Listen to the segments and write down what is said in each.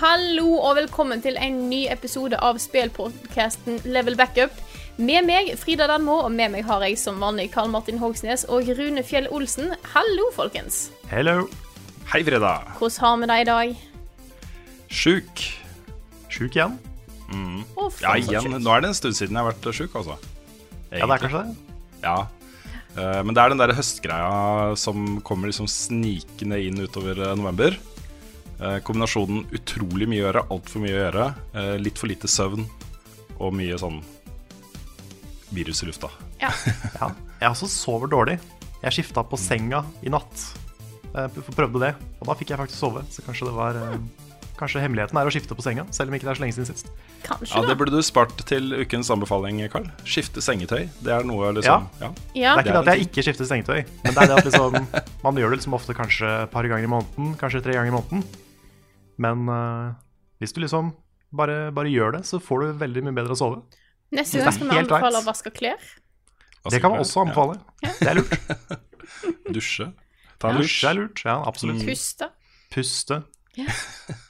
Hallo, og velkommen til en ny episode av spillpodkasten Level Backup. Med meg, Frida Danmo, og med meg har jeg som vanlig Karl Martin Hogsnes og Rune Fjell Olsen. Hallo, folkens. Hello. Hei, Frida. Hvordan har vi det i dag? Sjuk. Sjuk igjen? Å, Ja, faen, så igjen. Nå er det en stund siden jeg har vært sjuk, altså. Ja, det er kanskje det. Ja. Eh, Men det er den der høstgreia som kommer liksom snikende inn utover eh, november. Eh, Kombinasjonen utrolig mye å gjøre, altfor mye å gjøre. eh, Litt for lite søvn og mye sånn virus i lufta. Ja. Ja. Jeg også sover dårlig. Jeg skifta på senga i natt. Jeg prøvde det, og da fikk jeg faktisk sove. Så kanskje det var eh, Kanskje hemmeligheten er å skifte på senga, selv om ikke det er så lenge siden sist. Kanskje, Ja, Det burde du spart til ukens anbefaling, Karl. Skifte sengetøy. Det er noe liksom Ja. Ja. Det er ikke det er det at jeg ikke skifter sengetøy, men det er det at liksom Man gjør det liksom ofte kanskje et par ganger i måneden, kanskje tre ganger i måneden. Men uh, hvis du liksom bare, bare gjør det, så får du veldig mye bedre å sove. Neste gang skal vi anbefale right. å vaske klær. Det kan man også anbefale. Det er lurt. Dusje. Ta en Dusje er lurt. Ja, absolutt. Puste. Puste. Ja.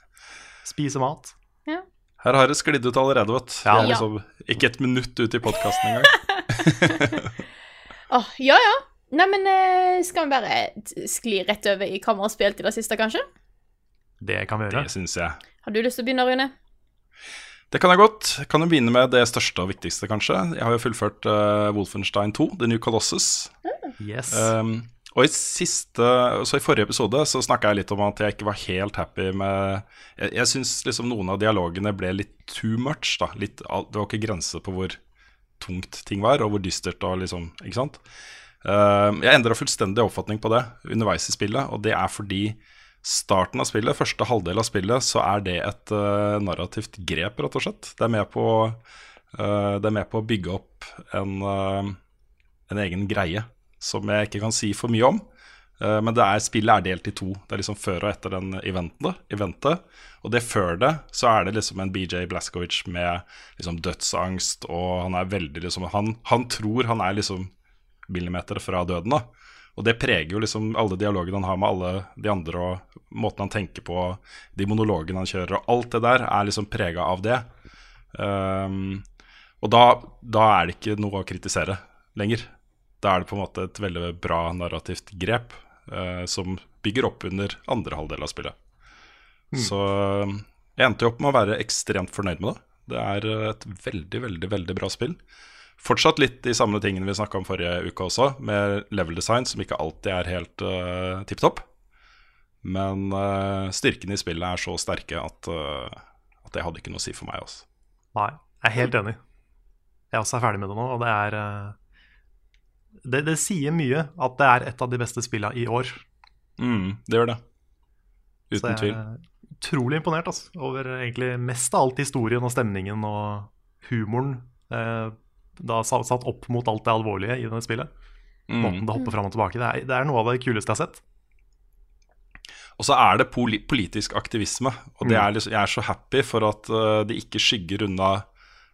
Spise mat. Her har det sklidd ut allerede, vet du. Ja. Liksom ikke et minutt ut i podkasten engang. Åh, ja, ja. Nei, men eh, skal vi bare skli rett over i hva vi har spilt i det siste, kanskje? Det kan vi gjøre. Det syns jeg. Har du lyst til å begynne, Rune? Det kan jeg godt. Jeg kan jo begynne med det største og viktigste, kanskje. Jeg har jo fullført uh, Wolfenstein 2, The New Colossus. Yes. Um, og i siste, så i forrige episode så snakka jeg litt om at jeg ikke var helt happy med Jeg, jeg syns liksom noen av dialogene ble litt too much. da litt, Det var ikke grense på hvor tungt ting var, og hvor dystert og liksom Ikke sant? Uh, jeg endra fullstendig oppfatning på det underveis i spillet, og det er fordi starten av spillet, første halvdel av spillet, så er det et uh, narrativt grep, rett og slett. Det er med på, uh, er med på å bygge opp en, uh, en egen greie som jeg ikke kan si for mye om. Men er, spillet er delt i to. Det er liksom før og etter den eventet. eventet. Og det før det, så er det liksom en BJ Blaskovic med liksom dødsangst, og han er veldig liksom Han, han tror han er liksom millimeter fra døden, da. Og det preger jo liksom alle dialogene han har med alle de andre, og måten han tenker på, de monologene han kjører, og alt det der er liksom prega av det. Um, og da, da er det ikke noe å kritisere lenger. Da er det på en måte et veldig bra narrativt grep uh, som bygger opp under andre halvdel av spillet. Så um, jeg endte jo opp med å være ekstremt fornøyd med det. Det er et veldig, veldig, veldig bra spill. Fortsatt litt de samme tingene vi snakka om forrige uke også, med level design som ikke alltid er helt uh, tipp topp. Men uh, styrkene i spillet er så sterke at, uh, at det hadde ikke noe å si for meg. Også. Nei, jeg er helt enig. Jeg også er ferdig med det nå, og det er uh, det, det sier mye at det er et av de beste spillene i år. Mm, det gjør det. Så Uten jeg tvil. er utrolig imponert altså, over egentlig mest av alt historien og stemningen og humoren. Eh, da satt opp mot alt det alvorlige i denne spillet. Mm. Måten det hopper fram og tilbake. Det er, det er noe av det kuleste jeg har sett. Og så er det poli politisk aktivisme. Og det Mm. er liksom, jeg er så happy for at uh, det ikke skygger unna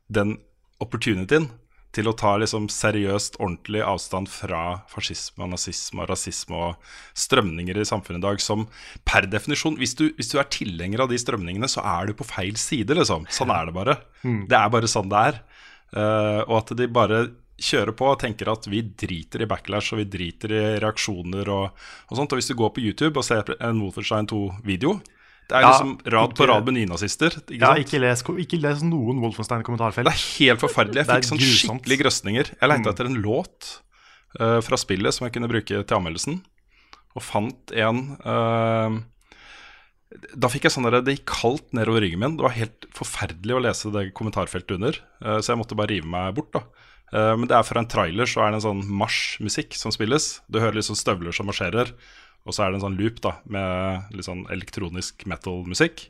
den opportunityen til å ta liksom seriøst, ordentlig avstand fra fascisme nazisme rasisme og strømninger i samfunnet i dag som per definisjon hvis du, hvis du er tilhenger av de strømningene, så er du på feil side, liksom. Sånn er det bare. Det er bare sånn det er. Eh, og at de bare kjører på og tenker at vi driter i backlash og vi driter i reaksjoner og, og sånt. Og hvis du går på YouTube og ser en Wolfenstein 2-video, det er Ja, liksom rad på rad med nynazister. Ikke Ja, ikke les, ikke les noen Wolfenstein-kommentarfelt. Det er helt forferdelig. Jeg fikk sånn skikkelig grøsninger. Jeg leita etter en låt uh, fra spillet som jeg kunne bruke til anmeldelsen. og fant en eh, Da fikk jeg sånn der, Det gikk kaldt nedover ryggen min. Det var helt forferdelig å lese det kommentarfeltet under, eh, så jeg måtte bare rive meg bort. da Eh, Men det er fra en trailer så er det en sånn marsjmusikk som spilles. Du hører liksom støvler som marsjerer, og så er det en sånn loop da med litt sånn elektronisk metal-musikk.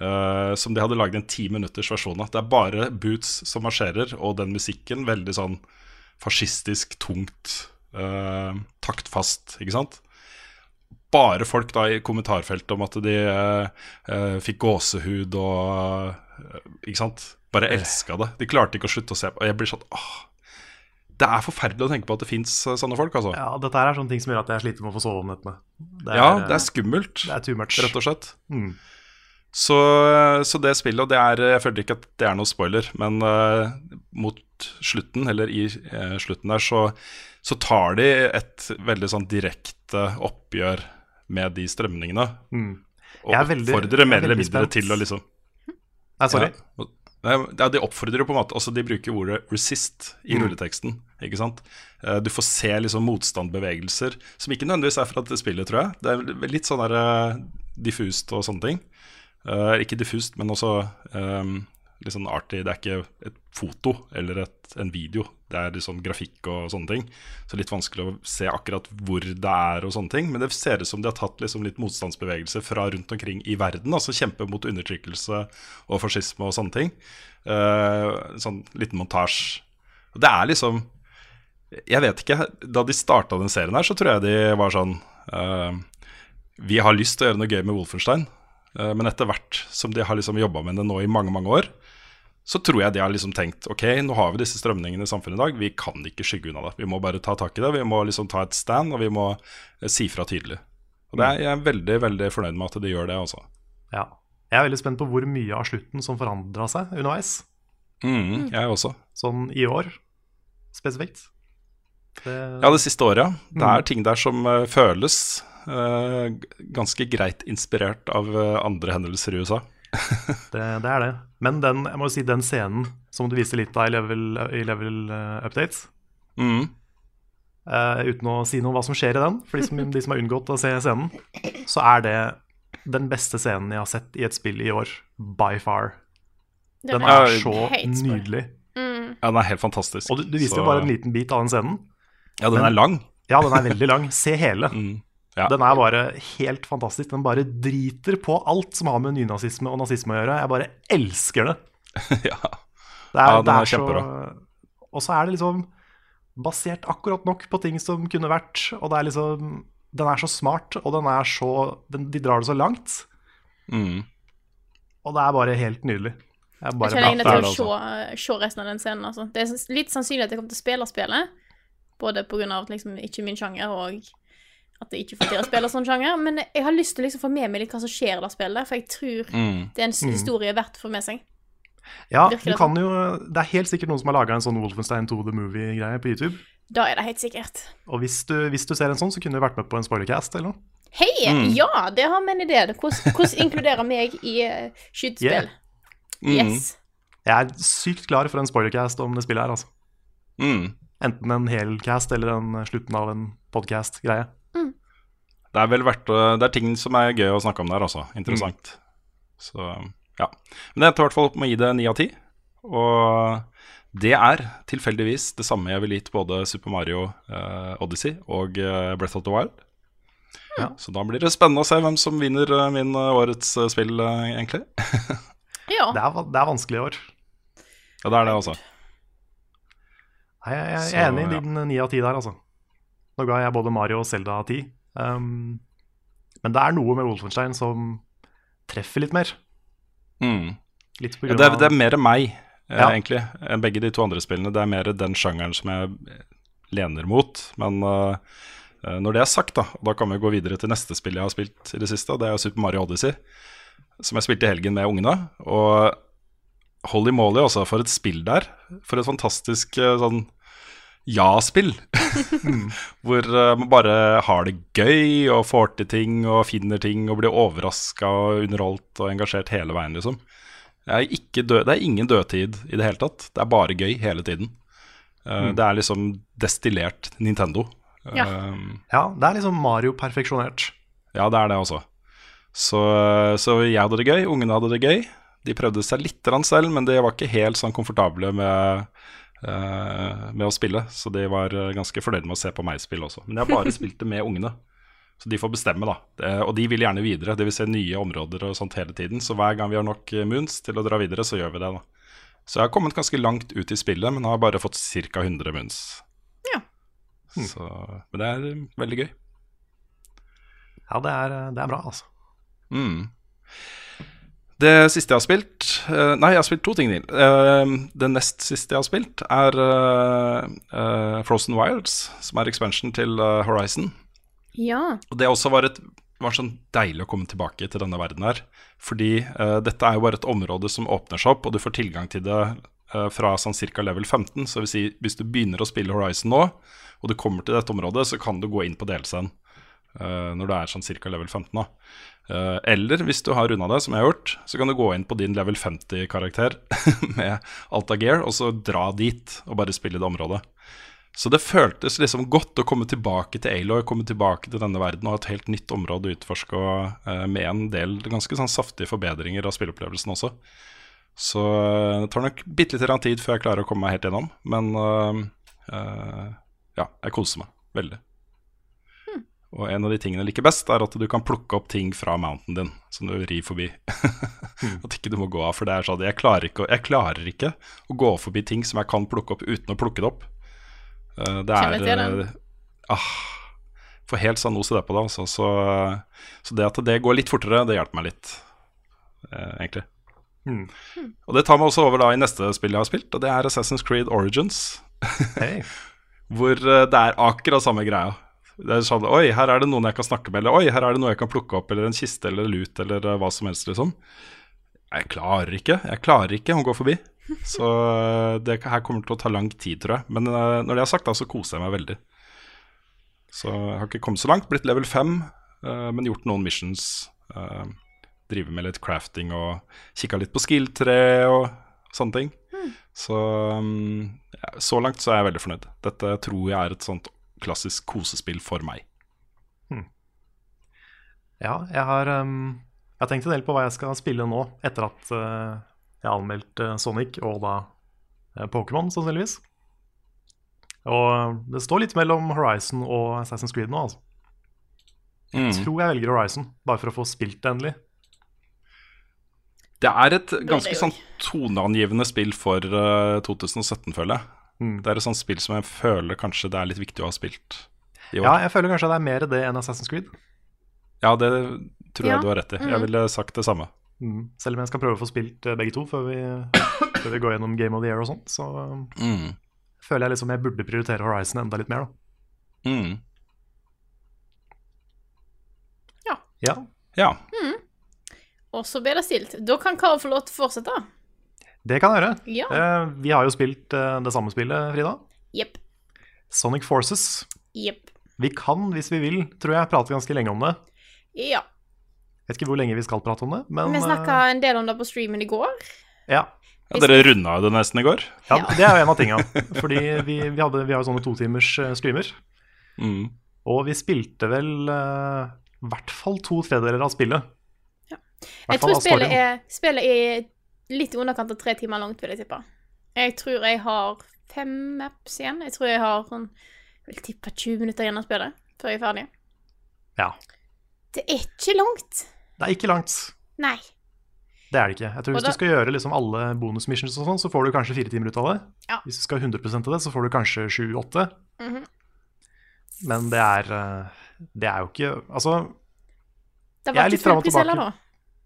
eh, som de hadde laget en ti minutters versjon av. Det er bare boots som marsjerer, og den musikken veldig sånn fascistisk, tungt, taktfast, ikke sant? Bare folk da i kommentarfeltet om at de eh, eh, fikk gåsehud og eh, Ikke sant? Bare elska det. De klarte ikke å slutte å se på. Og jeg blir sånn åh, Det er forferdelig å tenke på at det fins sånne folk, altså. Ja, dette er sånne ting som gjør at jeg sliter med å få sove om nettene. Det Ja, det er skummelt, det er too much. rett og slett. Mm. Så, så det spillet, og det er Jeg føler ikke at det er noen spoiler, men uh, mot slutten, eller i uh, slutten der, så, så tar de et veldig sånn direkte oppgjør med de strømningene. Mm. Og veldig- oppfordrer er mer eller mindre spent. til å liksom Nei, sorry. Ja. Ja, de oppfordrer på en måte Altså, de bruker ordet 'resist' i Mm. rulleteksten. Ikke sant? Eh, Du får se liksom motstandbevegelser, som ikke nødvendigvis er fra dette spillet, tror jeg. Det er litt sånn der eh, diffust og sånne ting. Eh, ikke diffust, men også um, litt sånn artig. Det er ikke et foto eller et, en video. Det er sånn grafikk og sånne ting. Så litt vanskelig å se akkurat hvor det er og sånne ting. Men det ser ut som de har tatt liksom litt motstandsbevegelse fra rundt omkring i verden. Altså kjempe mot undertrykkelse og fascisme og sånne ting. Uh, sånn liten montasje. Og det er liksom Jeg vet ikke. Da de starta den serien her, så tror jeg de var sånn uh, Vi har lyst til å gjøre noe gøy med Wolfenstein. Eh, men etter hvert som de har liksom jobba med det nå i mange, mange år, så tror jeg de har liksom tenkt ok, nå har vi disse strømningene i samfunnet i dag, vi kan ikke skygge unna det. Vi må bare ta tak i det, vi må liksom ta et stand, og vi må eh, si fra tydelig. Og det er, Jeg er veldig veldig fornøyd med at de gjør det. Også. Ja. Jeg er veldig spent på hvor mye av slutten som forandra seg underveis. Mm, jeg også. Sånn i år spesifikt. Det, Ja, det siste året. Det er ting der som uh, føles uh, ganske greit inspirert av uh, andre hendelser i USA. det, det er det. Men den, jeg må jo si, den scenen som du viste litt av i level, i level eh, updates Mm. uh, Uten å si noe om hva som skjer i den, for de som, de som har unngått å se scenen, så er det den beste scenen jeg har sett i et spill i år. By far. Den er så nydelig. Ja, den er helt fantastisk. Og du, du viste Så- jo bare en liten bit av den scenen. Ja, den er lang. Ja, den er veldig lang. Se hele. Mm. Ja. Den er bare helt fantastisk. Den bare driter på alt som har med nynazisme og nazisme å gjøre. Jeg bare elsker det. ja. Det er, Ja, den er er så kjempebra. Og så er det liksom basert akkurat nok på ting som kunne vært. Og det er liksom Den er så smart, og den er så den, De drar det så langt. Mm. Og det er bare helt nydelig. Jeg Jeg kjenner egentlig til å se, se resten av den scenen. Altså. Det er litt sannsynlig at jeg kommer til å spille spillet, både pga. Liksom, ikke min sjanger og at jeg ikke får til å spille sånn sjanger. Men jeg har lyst til å liksom få med meg litt hva som skjer i det spillet, for jeg tror Mm. det er en s- historie verdt å få med seg. Ja, du kan jo Det er helt sikkert noen som har laga en sånn Wolfenstein 2 The Movie-greie på YouTube. Da er det helt sikkert. Og hvis du, hvis du ser en sånn, så kunne du vært med på en spoilercast eller noe. Hei! Mm. Ja, det har vi en idé. Hvordan, inkluderer inkludere meg i uh, skytespill? Yeah. Mm. Yes. Jeg er sykt klar for en spoilercast om det spillet her, altså. Mm. Enten en hel cast eller en slutten av en podcast-greie. Det er vel verdt å Det er ting som er gøy å snakke om der, altså. Interessant. Så ja. Men jeg tar i hvert fall opp med å gi det ni av ti. Og det er tilfeldigvis det samme jeg ville gitt både Super Mario eh, Odyssey og eh, Breath of the Wild. Ja. Så da blir det spennende å se hvem som vinner eh, min eh, årets eh, spill, eh, egentlig. Ja. Det er, det er vanskelig i år. Ja, det er det, altså. Nei, jeg, jeg Så, er enig i ja. din ni av ti der, altså. Nå ga jeg både Mario og Selda ti. Um, men det er noe med Wolfenstein som treffer litt mer. Mm. Litt Ja, det, er, det er mer meg, eh, Ja. egentlig, enn begge de to andre spillene. Det er mer den sjangeren som jeg lener mot. Men eh, eh, når det er sagt, da, da kan vi gå videre til neste spill jeg har spilt i det siste. Det er Super Mario Odyssey, som jeg spilte i helgen med ungene. Og holy moly, altså, for et spill der. For et fantastisk eh, sånn ja-spill. Hvor eh, man bare har det gøy og får til ting og finner ting og blir overraska og underholdt og engasjert hele veien, liksom. Jeg er ikke død, det er ingen dødtid i det hele tatt. Det er bare gøy hele tiden. Eh, Det er liksom destillert Nintendo. Ja. Um, Ja, det er liksom Mario perfeksjonert. Ja, det er det også. Så, så jeg hadde det gøy, ungene hadde det gøy. De prøvde seg litt selv, men de var ikke helt sånn komfortable med, med å spille. Så de var eh, ganske fornøyd med å se på meg spille også. Men jeg har bare spilt det med ungene. Så de får bestemme, da. Og de vil gjerne videre. De vil se nye områder og sånt hele tiden. Så hver gang vi har nok eh, moons til å dra videre, så gjør vi det, da. Så jeg har kommet ganske langt ut i spillet, men har bare fått ca. 100 moons. Ja. Så, men det er eh, veldig gøy. Ja, det er, det er bra, altså. Mm. Det siste jeg har spilt eh, Nei, jeg har spilt to ting Neil. Eh, det nest siste jeg har spilt, er eh, Frozen Wilds, som er expansion til Horizon. Ja. Og det også var, et, var sånn deilig å komme tilbake til denne verden her. Fordi dette er jo bare et område som åpner seg opp, og du får tilgang til det fra sånn ca. level 15. Så vil si, hvis du begynner å spille Horizon nå, og du kommer til dette området, så kan du gå inn på DLC-en når du er sånn ca. level 15. da. Eh, eller hvis du har runda det, som jeg har gjort, så kan du gå inn på din level 50-karakter med Alta gear, og så dra dit og bare spille det området. Så det føltes liksom godt å komme tilbake til Aloy, komme tilbake til denne verden og ha et helt nytt område å utforske, og uh, med en del ganske sånn saftige forbedringer av spilleopplevelsen også. Så eh, det tar nok bitte litt tid før jeg klarer å komme meg helt gjennom, men uh, uh, ja, jeg koser meg veldig. Og en av de tingene jeg liker best, er at du kan plukke opp ting fra mountainen din som du rir forbi. at ikke du må gå av, for det er sånn jeg klarer, ikke, jeg klarer ikke å gå forbi ting som jeg kan plukke opp uten å plukke det opp. Uh, det er til den. eh, ah, Får helt sånn OCD på det, altså. Så, så det at det går litt fortere, det hjelper meg litt, uh, egentlig. Mm. Og det tar meg også over da i neste spill jeg har spilt, og det er Assassin's Creed Origins. Hei. Hvor det er akkurat samme greia. Det er sånn, Oi, her er det noen jeg kan snakke med, eller oi, her er det noe jeg kan plukke opp, eller en kiste eller lut, eller eh, hva som helst, liksom. Jeg klarer ikke. Jeg klarer ikke å gå forbi. Så eh, det her kommer til å ta lang tid, tror jeg. Men eh, når det er sagt, da, så koser jeg meg veldig. Så jeg har ikke kommet så langt. Blitt level 5, eh, men gjort noen missions. drive med litt crafting og kikka litt på skill-tre og sånne ting. Så, um, ja, så langt så er jeg veldig fornøyd. Dette tror jeg er et sånt klassisk kosespill for meg. Ja, jeg har, um, jeg har tenkt en del på hva jeg skal spille nå, etter at uh, jeg anmeldte uh, Sonic og da uh, Pokémon, sannsynligvis. Og det står litt mellom Horizon og Assassin's Creed nå, altså. Mm. Jeg tror jeg velger Horizon, bare for å få spilt det endelig. Det er et ganske sånn toneangivende spill for uh, 2017, føler jeg. Mm. Det er et sånt spill som jeg føler kanskje det er litt viktig å ha spilt i år. Ja, jeg føler kanskje det er mer det enn Assassin's Creed. Ja, det tror Ja. jeg du har rett i. Jeg ville sagt det samme. Mm. Selv om jeg skal prøve å få spilt uh, begge to før vi, før vi går gjennom Game of the Year og sånt, så Mm. føler jeg liksom jeg burde prioritere Horizon enda litt mer, da. Mm. Ja. Ja. Og så ble det stilt. Da kan Karl få lov til å fortsette. Det kan jeg gjøre. Ja. Eh, vi har jo spilt eh, det samme spillet, Frida. Yep. Sonic Forces. Yep. Vi kan, hvis vi vil, tror jeg, prate ganske lenge om det. Ja. Vet ikke hvor lenge vi skal prate om det, men Vi snakka en del om det på streamen i går. eh, ja. ja dere runda jo det nesten i går. ja. Ja. Det er jo en av tinga. Fordi vi, vi, hadde, vi har jo sånne totimers eh, streamer. Mm. Og vi spilte vel eh, i hvert fall to tredjedeler av spillet. Ja. Jeg tror spillet er, spillet er litt i underkant av tre timer langt, vil jeg tippe. Jeg tror jeg har fem maps igjen. Jeg tror jeg har sånn Jeg vil tippe 20 minutter igjen å spille før jeg er ferdig. Ja. Det er ikke langt. Det er ikke langt. Nei. Det er det ikke. Jeg tror Hvis da- du skal gjøre liksom alle bonusmissions, og sånn, så får du kanskje fire timer ut av det. Ja. Hvis du skal 100% av det, så får du kanskje sju-åtte. Mhm. Men det er eh, Det er jo ikke Altså Det Jeg var er litt ikke full og pris heller, da.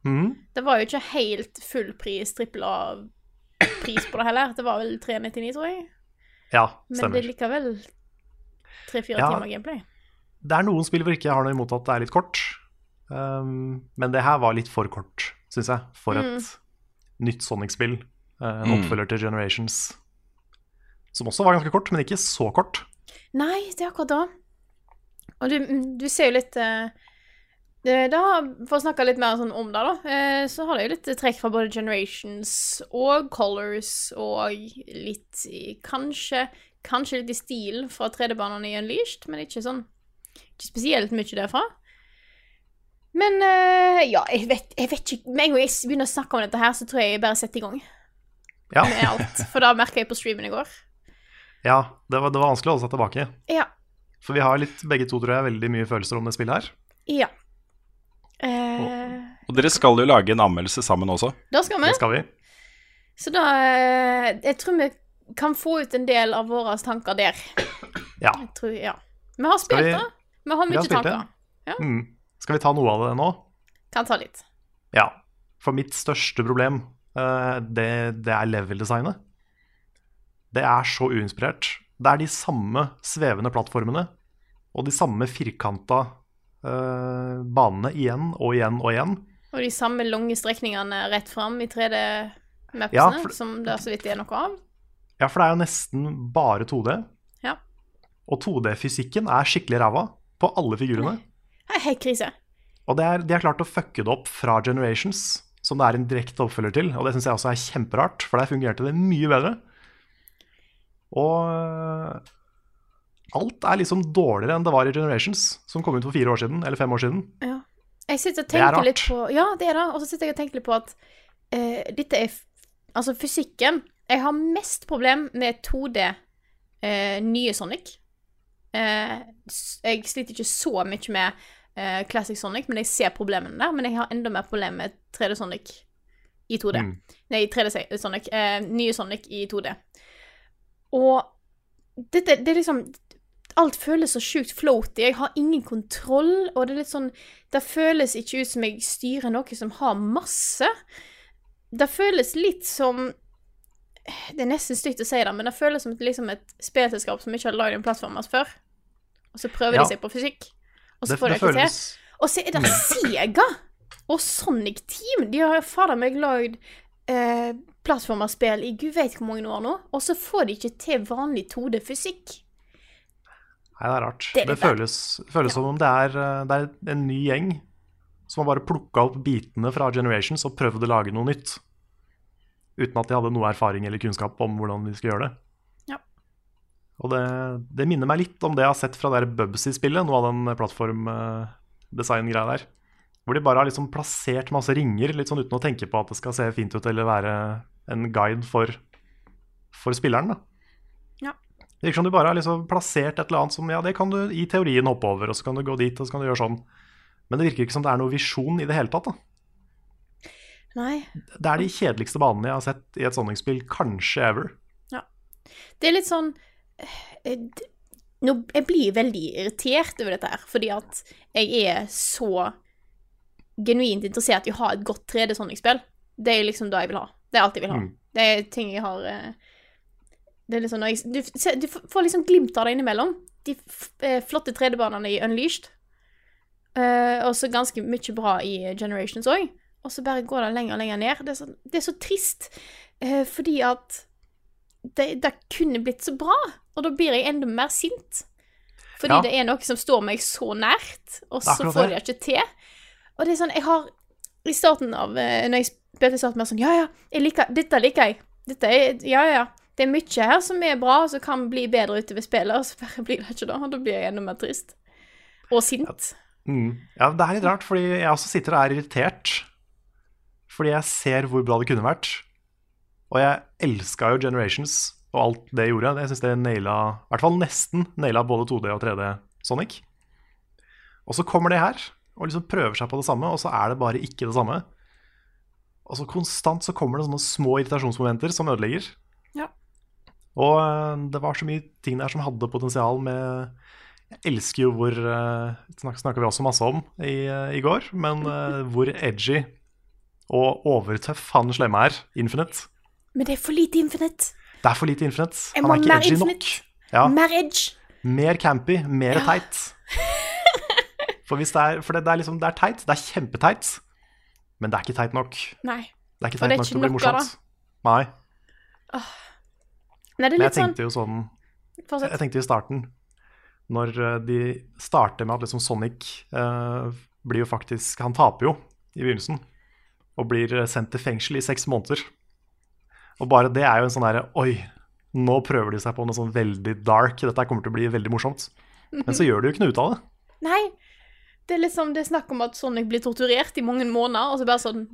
Mhm. Det var jo ikke helt full pris, trippel A-pris på det heller. Det var vel 399, tror jeg. Ja, stemmer. Men det er likevel tre-fire Ja. timer gameplay. Det er noen spill hvor ikke jeg har noe imot at det er litt kort. Um, men det her var litt for kort, syns jeg, for et nytt Sonic-spill. En en Mm. oppfølger til Generations. Som også var ganske kort, men ikke så kort. Nei, det er akkurat da. Og du, du ser jo litt eh, det, da, For å snakke litt mer sånn om det, da, eh, så har det jo litt trekk fra både Generations og Colors og litt i- Kanskje Kanskje litt i stil fra 3D-banene i Unleashed, men ikke sånn Ikke spesielt mye derfra. Men eh, ja, jeg vet, jeg vet ikke Med en gang jeg begynner å snakke om dette her, så tror jeg jeg bare setter i gang Ja, med alt. For da merka jeg på streamen i går. ja det, var, det var vanskelig å holde seg tilbake. Ja. For vi har litt, begge to, tror jeg, veldig mye følelser om det spillet her. Ja. Eh, Og dere skal jo lage en anmeldelse sammen også. da skal vi. Det skal vi. Så da eh, Jeg tror vi kan få ut en del av våre tanker der. Ja. Jeg tror, ja. Vi har spilt vi- det. Vi har Vi har spilt tanker. det. Mm. Skal vi ta noe av det nå? Kan ta litt. Ja. For mitt største problem, eh, det, det er level-designet. Det er så uinspirert. Det er de samme svevende plattformene og de samme firkanta eh, banene igjen og igjen og igjen. Og de samme lange strekningene rett fram i 3D-mapsene, Ja, for- som det så vidt er noe av. Ja, for det er jo nesten bare 2D. Ja. Og 2D-fysikken er skikkelig ræva på alle figurene. Det er helt krise. Og det er, de har klart å fucke det opp fra Generations, som det er en direkte oppfølger til. Og det syns jeg også er kjemperart, for der fungerte det mye bedre. Og alt er liksom dårligere enn det var i Generations, som kom ut for fire år siden, eller fem år siden. Ja. Jeg sitter og er tenker litt rart. på Ja, det er det. Og så sitter jeg og tenker litt på at uh, dette er Altså, fysikken Jeg har mest problem med 2D uh, nye Sonic. Uh, jeg sliter ikke så mye med eh, Classic Sonic, men jeg ser problemene der. Men jeg har enda mer problem med 3D Sonic i 2D. Mm. Nei, 3D Sonic. Eh, nye Sonic i 2D. Og dette, det er liksom Alt føles så sjukt floaty. Jeg har ingen kontroll, og det er litt sånn Det føles ikke ut som jeg styrer noe som har masse. Det føles litt som Det er nesten stygt å si det, men det føles som et, liksom et spillselskap som ikke har lagd en plattform før. Og så prøver Ja. de seg på fysikk, og så Det, får de ikke ikke til. Og så er det Sega og Sonic Team. De har fader meg lagd eh, plattformerspill i gud vet hvor mange år nå, og så får de ikke til vanlig 2D-fysikk. Nei, det er rart. Det Det, føles, føles, ja. som om det er, øh, det er en ny gjeng som har bare plukka opp bitene fra Generations og prøvd å lage noe nytt. Uten at de hadde noe erfaring eller kunnskap om hvordan de skulle gjøre det. Ja. Og det, det minner meg litt om det jeg har sett fra det Bubsy-spillet, noe av den plattformdesign-greia der. Hvor de bare har liksom plassert masse ringer litt sånn uten å tenke på at det skal se fint ut eller være en guide for, for spilleren. da. Det virker som du bare har liksom plassert et eller annet som ja, det kan du i teorien hoppe over, og så kan du gå dit og så kan du gjøre sånn. Men det virker ikke som det er noe visjon i det hele tatt. da. Nei. Det er de kjedeligste banene jeg har sett i et Sonic-spill, kanskje ever. Ja. Det er litt sånn eh, nå, Jeg blir veldig irritert over dette her, fordi at jeg er så genuint interessert i å ha et godt 3D Sonic-spill. Det er liksom det jeg vil ha. Det er alt jeg vil ha. Mm. Det er ting jeg har eh, Det er liksom når jeg, du, du får liksom glimt av det innimellom. De eh, flotte 3D-banene i Unleashed. Uh, og så ganske mye bra i Generations òg. Og så bare går det lenger og lenger ned. Det er så, det er så trist, uh, fordi at det, det kunne blitt så bra, og da blir jeg enda mer sint. Fordi Ja. det er noe som står meg så nært, og så får de det. det ikke til. Og det er sånn, jeg har I starten av uh, Når jeg spilte starten, var jeg sånn Ja, ja, jeg liker, dette liker jeg. Dette er Ja, ja. Det er mye her som er bra, og som kan bli bedre utover spillet, og så bare blir det ikke det. Og da blir jeg enda mer trist. Og sint. Mm. Ja, det er litt rart, fordi jeg også sitter og er irritert. Fordi jeg ser hvor bra det kunne vært. Og jeg elska jo Generations og alt det gjorde. Jeg syns det naila, i hvert fall nesten naila både 2D og 3D Sonic. Og så kommer det her og liksom prøver seg på det samme, og så er det bare ikke det samme. Og så konstant så kommer det sånne små irritasjonsmomenter som ødelegger. Ja. Og øh, det var så mye ting der som hadde potensial med Jeg elsker jo hvor Det snak, Snakka vi også masse om i, øh, i går, men hvor edgy og overtøff han slemme er. Infinite. Men det er for lite Infinite. Det er for lite Infinite. Han er ikke edgy Infinite. nok. Ja, Mer edge. mer campy, mer teit. For, det er, for det, det er liksom Det er teit. Det er kjempeteit. Men det er ikke teit nok. Nei. Det er ikke teit nok til å bli morsomt. Nei. Nei, det er Men jeg sånn tenkte jo sånn. Jeg tenkte i starten Når eh, de starter med at liksom Sonic eh, blir jo faktisk Han taper jo i begynnelsen og blir eh, sendt til fengsel i seks måneder. Og bare det er jo en sånn derre Oi, nå prøver de seg på noe sånn veldig dark. Dette kommer til å bli veldig morsomt. Men så gjør de jo ikke noe ut av det. Nei. Det er liksom det er snakk om at Sonic blir torturert i mange måneder, og så bare sånn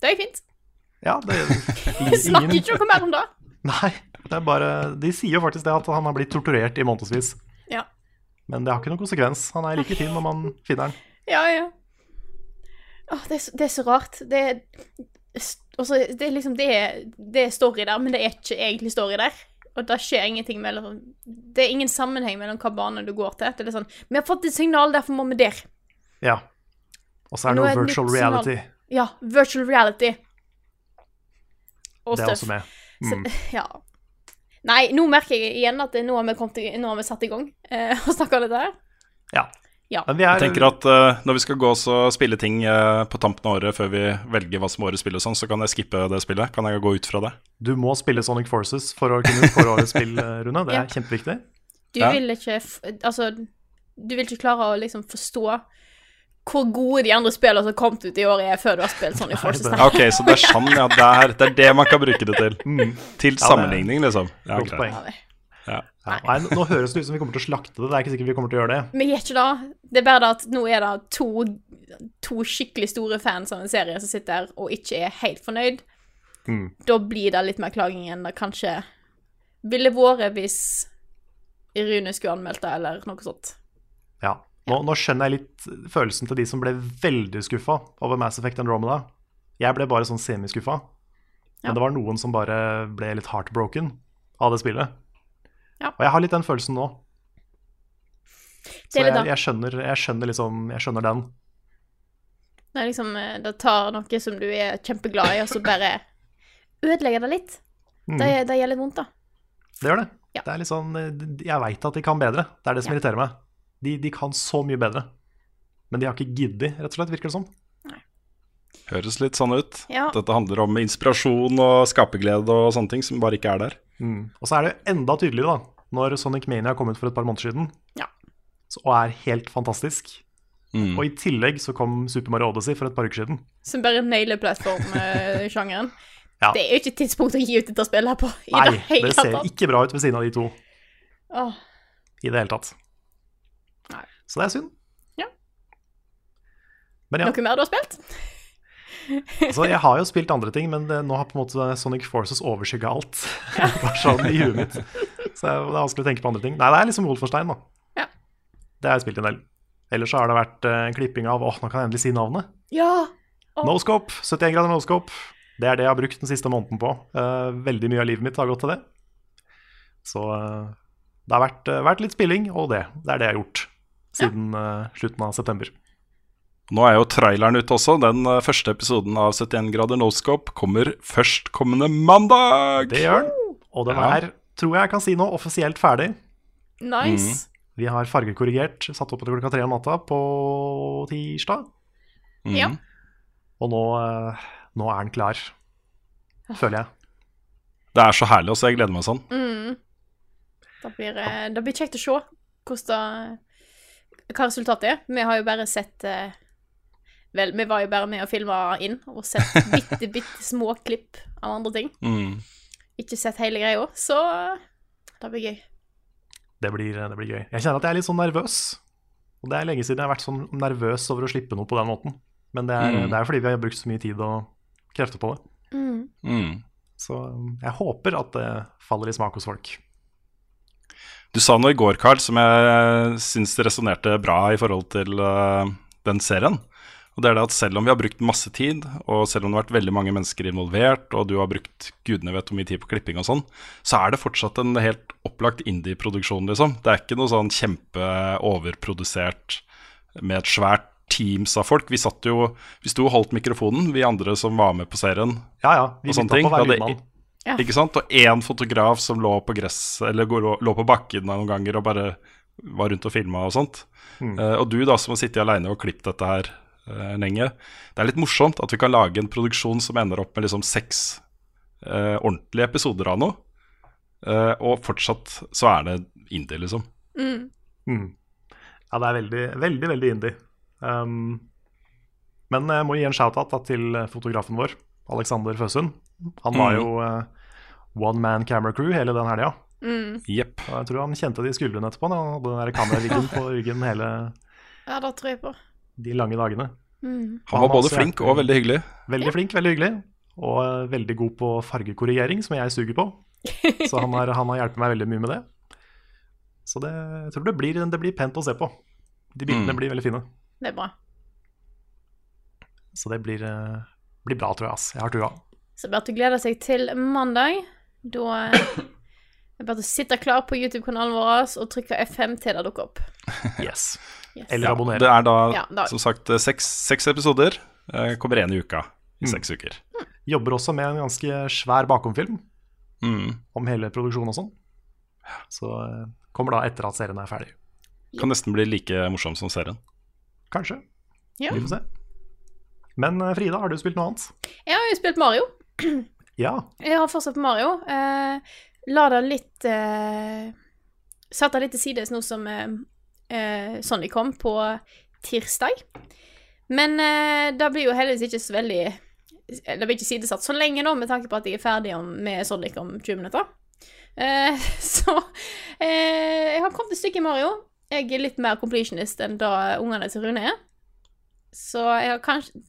Det gikk fint. Ja, det ingen... snakker ikke noe mer om det. Nei, det er bare De sier jo faktisk det at han har blitt torturert i månedsvis. Ja. Men det har ikke noen konsekvens. Han er like fin når man finner den. Ja, ja. Åh, det, er, så- det er så rart. Det er også, det er liksom det er, det er story der, men det er ikke egentlig story der. Og det skjer ingenting mellom Det er ingen sammenheng mellom hva bane du går til. Det er sånn Vi har fått et signal, derfor må vi der. Ja. Og så er det noe virtual reality. signal. Ja, virtual reality. Og Det er støff. også med. Så, Mm. ja. Nei, nå merker jeg igjen at nå har vi, kommet nå har vi satt i gang uh, og snakka om dette her. Ja. Ja. Men vi er Jeg tenker at uh, når vi skal gå og spille ting uh, på tampen av året før vi velger hva som årets spill og sånn, så kan jeg skippe det spillet. Kan jeg gå ut fra det? Du må spille Sonic Forces for å kunne skåre årets spill, eh, Rune. Det Ja. er kjempeviktig. Du Ja. vil ikke f Altså, du vil ikke klare å liksom forstå hvor gode de andre spillene som har kommet ut i året, er før du har spilt Sonic Forces. det- Nei. Ok, så det er sånn, ja. Det er, det er det man kan bruke det til. Mm. Til sammenligning, liksom. Ja, Godt poeng. Ja. Nei. Nei, nå høres det ut som vi kommer til å slakte det. Det er ikke sikkert vi kommer til å gjøre det. Vi gjør ikke det. Det er bare det at nå er det to, to skikkelig store fans av en serie som sitter her og ikke er helt fornøyd. Mm. Da blir det litt mer klaging enn det kanskje ville vært hvis Rune skulle anmeldt det, eller noe sånt. Ja. Nå, nå skjønner jeg litt følelsen til de som ble veldig skuffa over Mass Effect Andromeda. Jeg ble bare sånn semiskuffa. Ja. Men det var noen som bare ble litt heartbroken av det spillet. Ja. Og jeg har litt den følelsen nå. Så jeg, jeg, skjønner, jeg skjønner liksom Jeg skjønner den. Er liksom eh, Det tar noe som du er kjempeglad i, og så bare ødelegger det litt. Mm. Det, det gjør litt vondt, da. Det gjør det. Ja. Det er litt sånn eh, Jeg veit at de kan bedre. Det er det som Ja. irriterer meg. De, de kan så mye bedre. Men de har ikke giddet, rett og slett, virker det som. Høres litt sånn ut. Ja. Dette handler om inspirasjon og skaperglede og sånne ting som bare ikke er der. Mm. Og så er det enda tydeligere, da, når Sonic Mania kom ut for et par måneder siden, Ja. så, og er helt fantastisk. Mm. Og i tillegg så kom Super Mario Odyssey for et par uker siden. Som bare nailer plattformsjangeren. Ja. Det er jo ikke tidspunkt å gi ut dette spillet her på. I Nei, det hele det ser tatt. ikke bra ut ved siden av de to Åh, i det hele tatt. Så det er synd. Ja. Men ja, Noe mer du har spilt? altså, jeg har jo spilt andre ting, men det, nå har på en måte Sonic Forces overskygga alt. Bare sånn i huet mitt. Så det er vanskelig å tenke på andre ting. Nei, det er liksom Wolfenstein, da. Ja. Det har jeg spilt en del. Ellers så har det vært eh, en klipping av Åh, nå kan jeg endelig si navnet. Ja. Oh. Noscope. 71 grader noscope. Det er det jeg har brukt den siste måneden på. Uh, veldig mye av livet mitt har gått til det. Så uh, det har vært, eh, vært litt spilling, og det. Det er det jeg har gjort siden eh, slutten av september. Nå er jo traileren ute også. Den eh, første episoden av 71 grader noscope kommer førstkommende mandag! Det gjør den. Og den Ja. er, tror jeg jeg kan si nå, offisielt ferdig. Nice. Vi har fargekorrigert, satt opp til klokka tre om natta på tirsdag. Mm. Ja. Og nå, eh, nå er den klar, føler jeg. Det er så herlig også, jeg gleder meg sånn. Mm. Da blir, det blir kjekt å se hvordan det, hva resultatet er. Vi har jo bare sett eh, Vel, vi var jo bare med og filma inn og sett bitte, bitte små klipp av andre ting. Mm. Ikke sett hele greia, så det blir gøy. Det blir, det blir gøy. Jeg kjenner at jeg er litt sånn nervøs. Og det er lenge siden jeg har vært sånn nervøs over å slippe noe på den måten. Men det er, Mm. det er fordi vi har brukt så mye tid og krefter på det. Mm. Mm. Så um, jeg håper at det faller i smak hos folk. Du sa noe i går, Carl, som jeg syns resonnerte bra i forhold til uh, den serien. Og det er det at selv om vi har brukt masse tid, og selv om det har vært veldig mange mennesker involvert, og du har brukt gudene vet hvor mye tid på klipping og sånn, så er det fortsatt en helt opplagt indie-produksjon, liksom. Det er ikke noe sånn kjempeoverprodusert med et svært teams av folk. Vi satt jo Vi sto og holdt mikrofonen, vi andre som var med på serien, Ja ja, vi Og sånne ting. på hver Ja, ikke sant? Og én fotograf som lå på gress, eller lå på bakken noen ganger og bare var rundt og filma og sånt. Mm. Uh, og du da som har sittet aleine og klippet dette her uh, lenge. Det er litt morsomt at vi kan lage en produksjon som ender opp med liksom seks uh, ordentlige episoder av noe. Eh, og fortsatt så er det indie, liksom. Mm. Mm. Ja, det er veldig, veldig, veldig indie. Um, men jeg må gi en shout-out til fotografen vår, Alexander Føsund. Han var Mm. jo eh, one man camera crew hele den helga. Jepp. Og Jeg tror han kjente de skuldrene etterpå. da. Han hadde den kameraryggen på ryggen hele Ja, det tror jeg på. de lange dagene. Han Han var var både også flink og veldig hyggelig. Veldig flink, veldig hyggelig. Og uh, veldig god på fargekorrigering, som jeg suger på. Så han har, han har hjulpet meg veldig mye med det. Så det, jeg tror det blir, det blir pent å se på. De bildene Mm. blir veldig fine. Det er bra. Så det blir, uh, blir bra, tror jeg. ass. Jeg har trua. Så bare til å glede seg til mandag. Da eh, er det bare til å sitte klar på YouTube-kanalen vår og trykke F5 til det dukker opp. Yes. Yes. Eller Ja, abonner. det er da, Ja, da- som sagt, eh, seks, seks episoder. Eh, kommer én i uka i Mm. seks uker. Jobber også med en ganske svær bakomfilm Mm. om hele produksjonen og sånn. Så eh, kommer da etter at serien er ferdig. Kan nesten bli like morsom som serien. Kanskje. Ja. Vi får se. Men eh, Frida, har du spilt noe annet? Jeg har jo spilt Mario. Ja. Jeg har fortsatt Mario. Eh, la det litt eh, Satt det litt til sides nå som eh, eh, Sonic kom på tirsdag. Men eh, det blir jo heldigvis ikke så veldig Det blir ikke sidesatt så lenge nå, med tanke på at jeg er ferdig om, med Sonic om 20 minutter. Eh, så eh, jeg har kommet et stykke i Mario. Jeg er litt mer completionist enn da ungene til Rune er. Så jeg har kanskje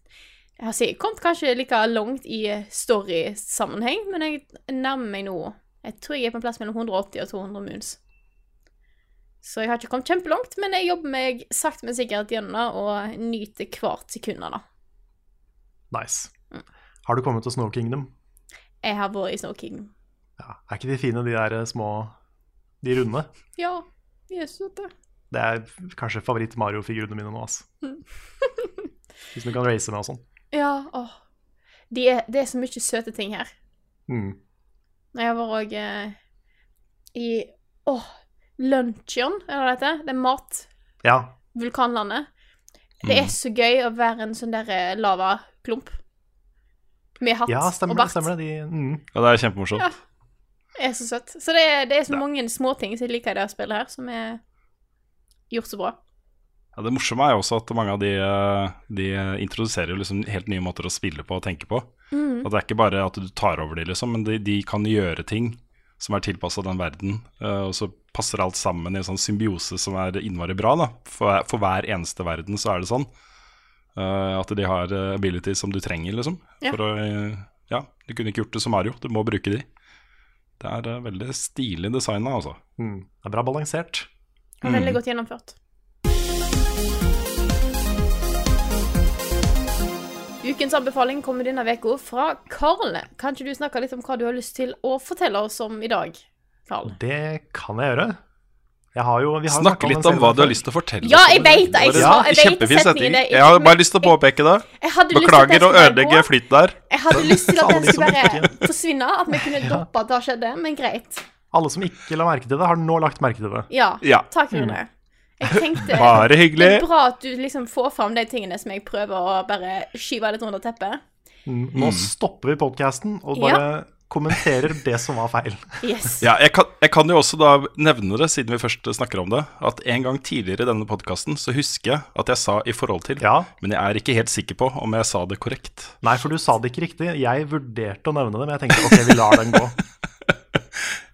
jeg har kommet kanskje like langt i story-sammenheng, men jeg nærmer meg nå Jeg tror jeg er på en plass mellom 180 og 200 moons. Så jeg har ikke kommet kjempelangt, men jeg jobber meg sakte, men sikkert gjennom det og nyter hvert sekund av det. Nice. Har du kommet til Snow Kingdom? Jeg har vært i Snow Kingdom. Ja. Er ikke de fine, de der eh, små De runde? Ja, de er søte. Det er kanskje favoritt-Mario-figurene mine nå, ass. Hvis du kan race med og sånn. Ja, åh. De er, det er så mye søte ting her. Mm. Jeg var òg eh, i Åh, Luncheon, er det dette? Det er mat. Ja. vulkanlandet. Det er så gøy å være en sånn der eh, lavaklump. Med hatt ja, stemmer og det. bart. Stemmer det. De, mm. Ja, det er kjempemorsomt. Ja. Det er så søtt. Så det er, det er så Ja. mange småting som jeg liker i det spillet her, som er gjort så bra. Ja, det morsomme er jo også at mange av de, eh, de introduserer jo liksom helt nye måter å spille på og tenke på. Mm. At det er ikke bare at du tar over de, liksom, men de, de kan gjøre ting som er tilpassa den verden. eh, og så passer alt sammen i en sånn symbiose som er innmari bra. Da. For, hver- for hver eneste verden så er det sånn. Uh, at de har abilities som du trenger, liksom. Ja. For å, ja, du kunne ikke gjort det som Mario, du må bruke de. Det er veldig stilig designa, altså. Mm. Det er bra balansert. Veldig godt gjennomført. Ukens anbefaling kommer denne uka fra Karl. Kan ikke du snakke litt om hva du har lyst til å fortelle oss om i dag, Karl? Det kan jeg gjøre. Jeg har jo, vi har Snakke litt om, om hva du har lyst til å fortelle. Ja, jeg vet det, jeg sa- jeg vet Kjempefin setning. Jeg har bare lyst til å påpeke det. Jeg Beklager å ødelegge flyten der. Jeg hadde lyst til at den skulle bare forsvinne, at vi kunne droppe at det skjedde, men greit. Alle som ikke la merke til det, har nå lagt merke til det. Ja, Ja. takk Rune. Jeg tenkte Bare Det er bra at du liksom får fram de tingene som jeg prøver å bare skyve litt under teppet. Mm. Nå stopper vi podkasten og bare kommenterer det som var feil. Yes. Ja, jeg kan, jeg kan jo også da nevne det, siden vi først snakker om det, at en gang tidligere i denne podkasten så husker jeg at jeg sa 'i forhold til', Ja. men jeg er ikke helt sikker på om jeg sa det korrekt. Nei, for du sa det ikke riktig. Jeg vurderte å nevne det, men jeg tenkte ok, vi lar den gå.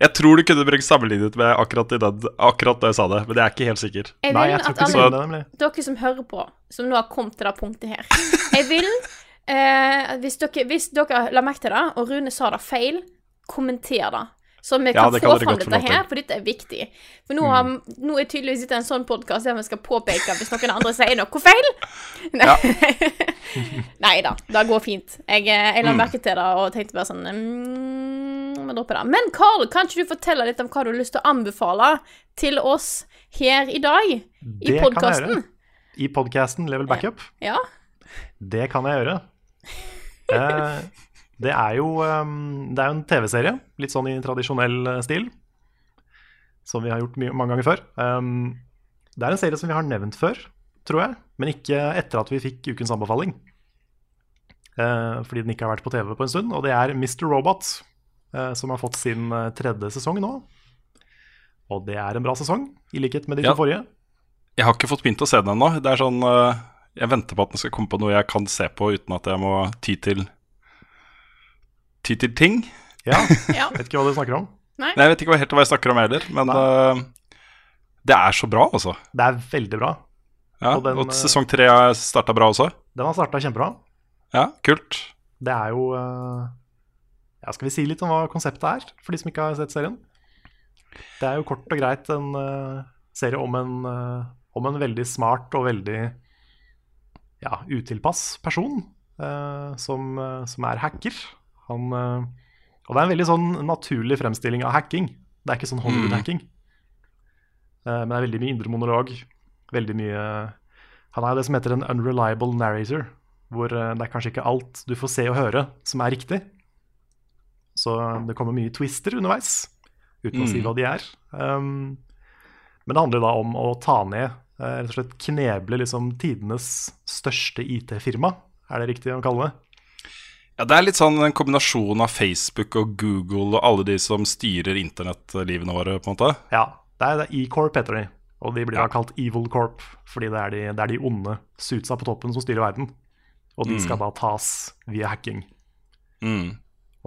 Jeg tror du kunne brukt sammenlignet med akkurat, i den, akkurat da jeg sa det, men jeg er ikke helt sikker. Jeg Nei, vil jeg tror at alle dere som hører på, som nå har kommet til det punktet her Jeg vil, eh, hvis, dere, hvis dere la merke til det, og Rune sa det feil, kommenter det. Så vi Ja, kan det få kan fram dette her, for dette er viktig. For nå, har, nå er tydeligvis dette en sånn podkast der vi skal påpeke hvis noen andre sier noe feil. Nei, Nei da, det går fint. Jeg, eh, jeg la merke til det og tenkte bare sånn mm, Vi droppe det. Men Carl, kan ikke du fortelle litt om hva du har lyst til å anbefale til oss her i dag? I Det podkasten? I podkasten Level Backup. Ja. Det kan jeg gjøre. Eh, det er jo um, Det er en TV-serie, litt sånn i tradisjonell eh, stil. Som vi har gjort mye, mange ganger før. Um, det er en serie som vi har nevnt før, tror jeg. Men ikke etter at vi fikk ukens anbefaling. Eh, fordi den ikke har vært på TV på en stund. Og det er Mr. Robot, som har fått sin eh, tredje sesong nå. Og det er en bra sesong, i likhet med de Ja. forrige. Jeg har ikke fått begynt å se den ennå. Det er sånn øh, Jeg venter på at den skal komme på noe jeg kan se på uten at jeg må ty til Ty til ting. Ja, Ja. vet ikke hva du snakker om. Nei, Jeg vet ikke helt hva jeg snakker om heller, men uh, det er så bra, altså. Det er veldig bra. Ja, Og den, og eh, sesong tre starta bra også. Den har starta kjempebra. Ja, kult. Det er jo eh, Ja, skal vi si litt om hva konseptet er, for de som ikke har sett serien? Det er jo kort og greit en uh, serie om en, uh, om en veldig smart og veldig ja, utilpass person uh, som, som er hacker. Han, og det er en veldig sånn naturlig fremstilling av hacking. Det er ikke sånn Hollywood-hacking. Eh, men det er veldig mye indre monolog. Veldig mye Han er det som heter en unreliable narrator, hvor det er kanskje ikke alt du får se og høre som er riktig. Så det kommer mye twister underveis, uten å si Mm. hva de er. Um, men det handler da om å ta ned, eh, rett og slett kneble liksom tidenes største IT-firma, er det riktig å kalle det? Ja, Det er litt sånn en kombinasjon av Facebook og Google og alle de som styrer internettlivene våre, på en måte. Ja, det er, E-Corp heter de, og de blir Ja. da kalt Evil Corp, fordi det er de, det er de onde suitsa på toppen som styrer verden. Og de skal da tas via hacking. Mm.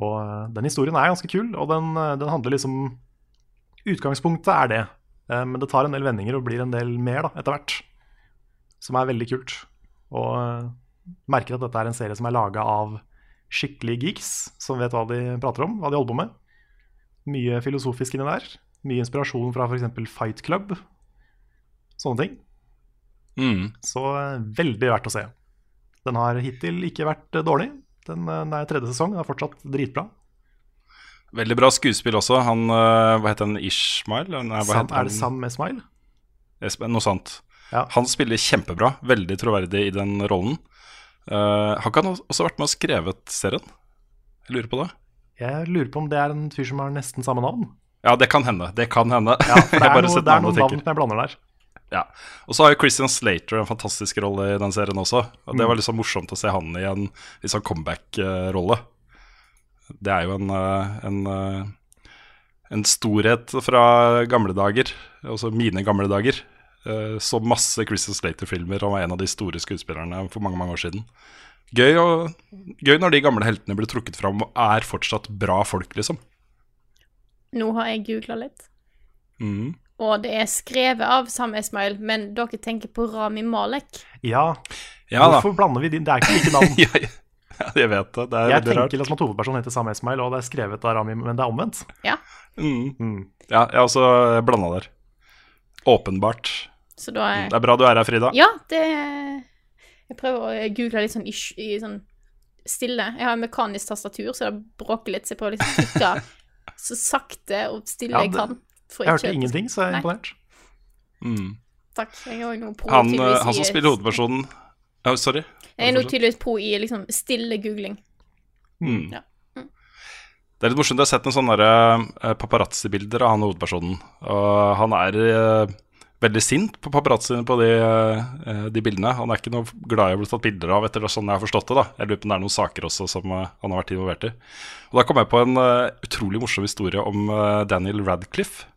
Og eh, den historien er ganske kul, og den, eh, den handler liksom Utgangspunktet er det, eh, men det tar en del vendinger og blir en del mer da, etter hvert. Som er veldig kult. Og merker at dette er en serie som er laga av skikkelige geeks som vet hva de prater om, hva de holder på med. Mye filosofisk inni der. Mye inspirasjon fra f.eks. Fight Club. Sånne ting. Mm. Så veldig verdt å se. Den har hittil ikke vært dårlig. Den, det er tredje sesong, den er fortsatt dritbra. Veldig bra skuespill også. Han, eh, Hva heter han? Ishmael? Nei, Sam, heter er det Sam Esmail? Noe sånt. Ja. Han spiller kjempebra. Veldig troverdig i den rollen. Uh, har ikke han også vært med og skrevet serien? Jeg lurer på det. Jeg lurer på om det er en fyr som har nesten samme navn. Ja, det kan hende. Det kan hende. Ja, for det er, noe, det er noen navn jeg blander der. Ja. Og så har jo Christian Slater en fantastisk rolle i den serien også. Og. Det var sånn morsomt å se han i en sånn comeback-rolle. Det er jo en, eh, en, eh, en storhet fra gamle dager, også mine gamle dager. Eh, Så masse Christian Slater-filmer. Han var en av de store skuespillerne for mange mange år siden. Gøy, og, gøy når de gamle heltene blir trukket fram og er fortsatt bra folk, liksom. Nå har jeg googla litt, Mm. Og det er skrevet av Sam Esmail, men dere tenker på Rami Malek. Ja, Ja da. hvorfor blander vi de? Det er ikke like navn. Ja, ja, jeg vet det. Det er Jeg tenker rart. liksom at hovedpersonen heter Sam Esmail, og det er skrevet av Rami, men det er omvendt. Ja, Mm. Mm. Ja, jeg er også blanda der. Åpenbart. så da er Det er bra du er her, Frida. Ja, det Jeg prøver å google litt sånn i, i sånn stille. Jeg har mekanisk tastatur, så det bråker litt, så jeg prøver liksom å så sakte og stille Ja, jeg kan. Jeg hørte ingenting, så jeg er Nei. imponert. Mm. Takk. Jeg har noe på pro Han, eh, han som spiller hovedpersonen Ja, Sorry. Jeg er nå tydeligvis pro i liksom stille googling. Mm. Ja. Det er litt morsomt. Jeg har sett noen sånne eh, paparazzi-bilder av han hovedpersonen. Og han er uh, veldig sint på paparazziene på de, uh, de bildene. Han er ikke noe glad i å bli tatt bilder av, etter sånn jeg har forstått det. da Jeg lurer på om det er noen saker også som uh, han har vært involvert i. Og da kom jeg på en utrolig morsom historie om Daniel Radcliffe.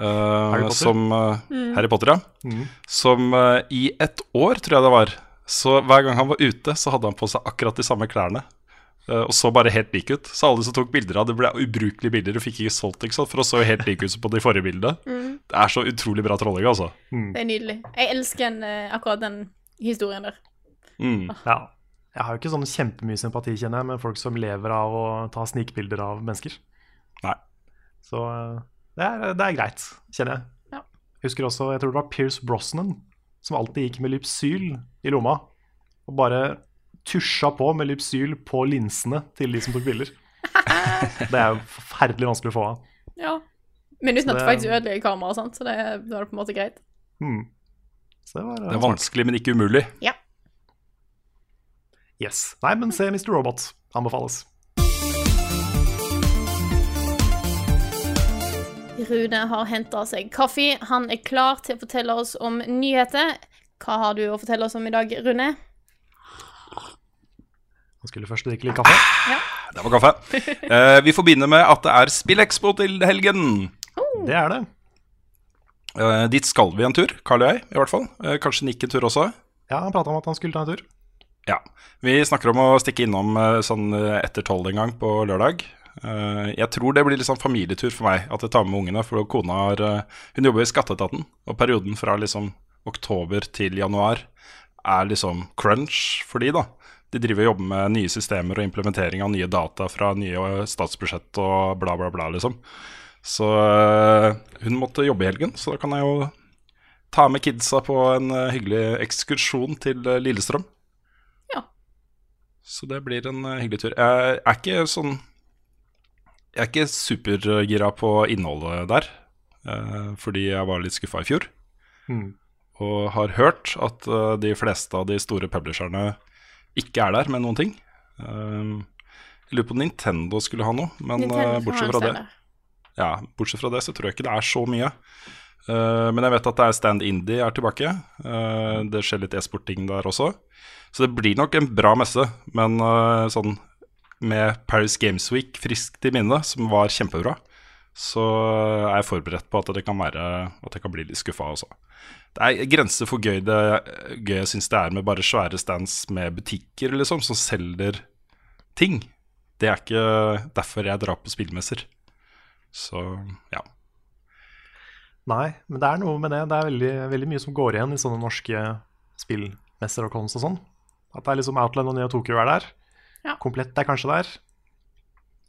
Eh, Harry Potter? Som mm. Harry Potter, ja. Mm. Som eh, i et år, tror jeg det var. Så hver gang han var ute, så hadde han på seg akkurat de samme klærne. Eh, og så bare helt lik ut. Så alle som tok bilder av det, ble ubrukelige bilder og fikk ikke solgt, ikke sant? for å så helt like ut som på de forrige bildene. Det er så utrolig bra trolling, altså. Det er nydelig. Jeg elsker en, eh, akkurat den historien der. Mm. Ja. Jeg har jo ikke sånn kjempemye sympati, kjenner jeg, med folk som lever av å ta snikbilder av mennesker. Nei. Så eh, det er, det er greit, kjenner jeg. Ja. Husker også, jeg tror det var Pierce Brosnan som alltid gikk med Lypsyl i lomma. Og bare tusja på med Lypsyl på linsene til de som tok bilder. Det er jo forferdelig vanskelig å få av. Ja. Men uten at det Det- faktisk ødelegger kameraet, sant? så det, da er på en måte greit. Hmm. Så det var Det er vanskelig, men ikke umulig. Ja. Yes. Nei, men se Mr. Robot. Anbefales. Rune har henta seg kaffe. Han er klar til å fortelle oss om nyheter. Hva har du å fortelle oss om i dag, Rune? Han skulle først drikke litt kaffe. Det var kaffe. Eh, vi får begynne med at det er Spillekspo til helgen. Det er det. Eh, dit skal vi en tur, Carl og jeg, i hvert fall. Eh, kanskje Nick en tur også. Ja, Han prata om at han skulle ta en tur. Ja. Vi snakker om å stikke innom eh, sånn eh, etter tolv en gang på lørdag. Eh, jeg tror det blir litt sånn familietur for meg at jeg tar med ungene. For kona har eh, Hun jobber i Skatteetaten, og perioden fra liksom oktober til januar er liksom crunch for de da. De driver og jobber med nye systemer og implementering av nye data fra nye statsbudsjett og bla, bla, bla, liksom. Så eh, hun måtte jobbe i helgen, så da kan jeg jo ta med kidsa på en hyggelig ekskursjon til Lillestrøm. Ja. Så det blir en hyggelig tur. Jeg er ikke sånn Jeg er ikke supergira på innholdet der, eh, fordi jeg var litt skuffa i fjor. Mm. Og har hørt at eh, de fleste av de store publisherne ikke er der med noen ting. Eh, jeg lurer på om Nintendo skulle ha noe, men eh, bortsett fra det ja, bortsett fra det så tror jeg ikke det er så mye. Eh, men jeg vet at det er Stand Indie er tilbake. Eh, det skjer litt e-sporting der også. Så det blir nok en bra messe, men sånn med Paris Games Week friskt i minne, som var kjempebra, så er jeg forberedt på at det kan være At jeg kan bli litt skuffa også. Det er grenser for gøy, det, gøy jeg syns det er med bare svære stands med butikker, liksom, som selger ting. Det er ikke derfor jeg drar på spillmesser. Så ja. Nei, men det er noe med det. Det er veldig, veldig mye som går igjen i sånne norske spillmesser og cons og sånn. At det er liksom Outland og Neo Tokyo er der. Ja. Komplett er kanskje der.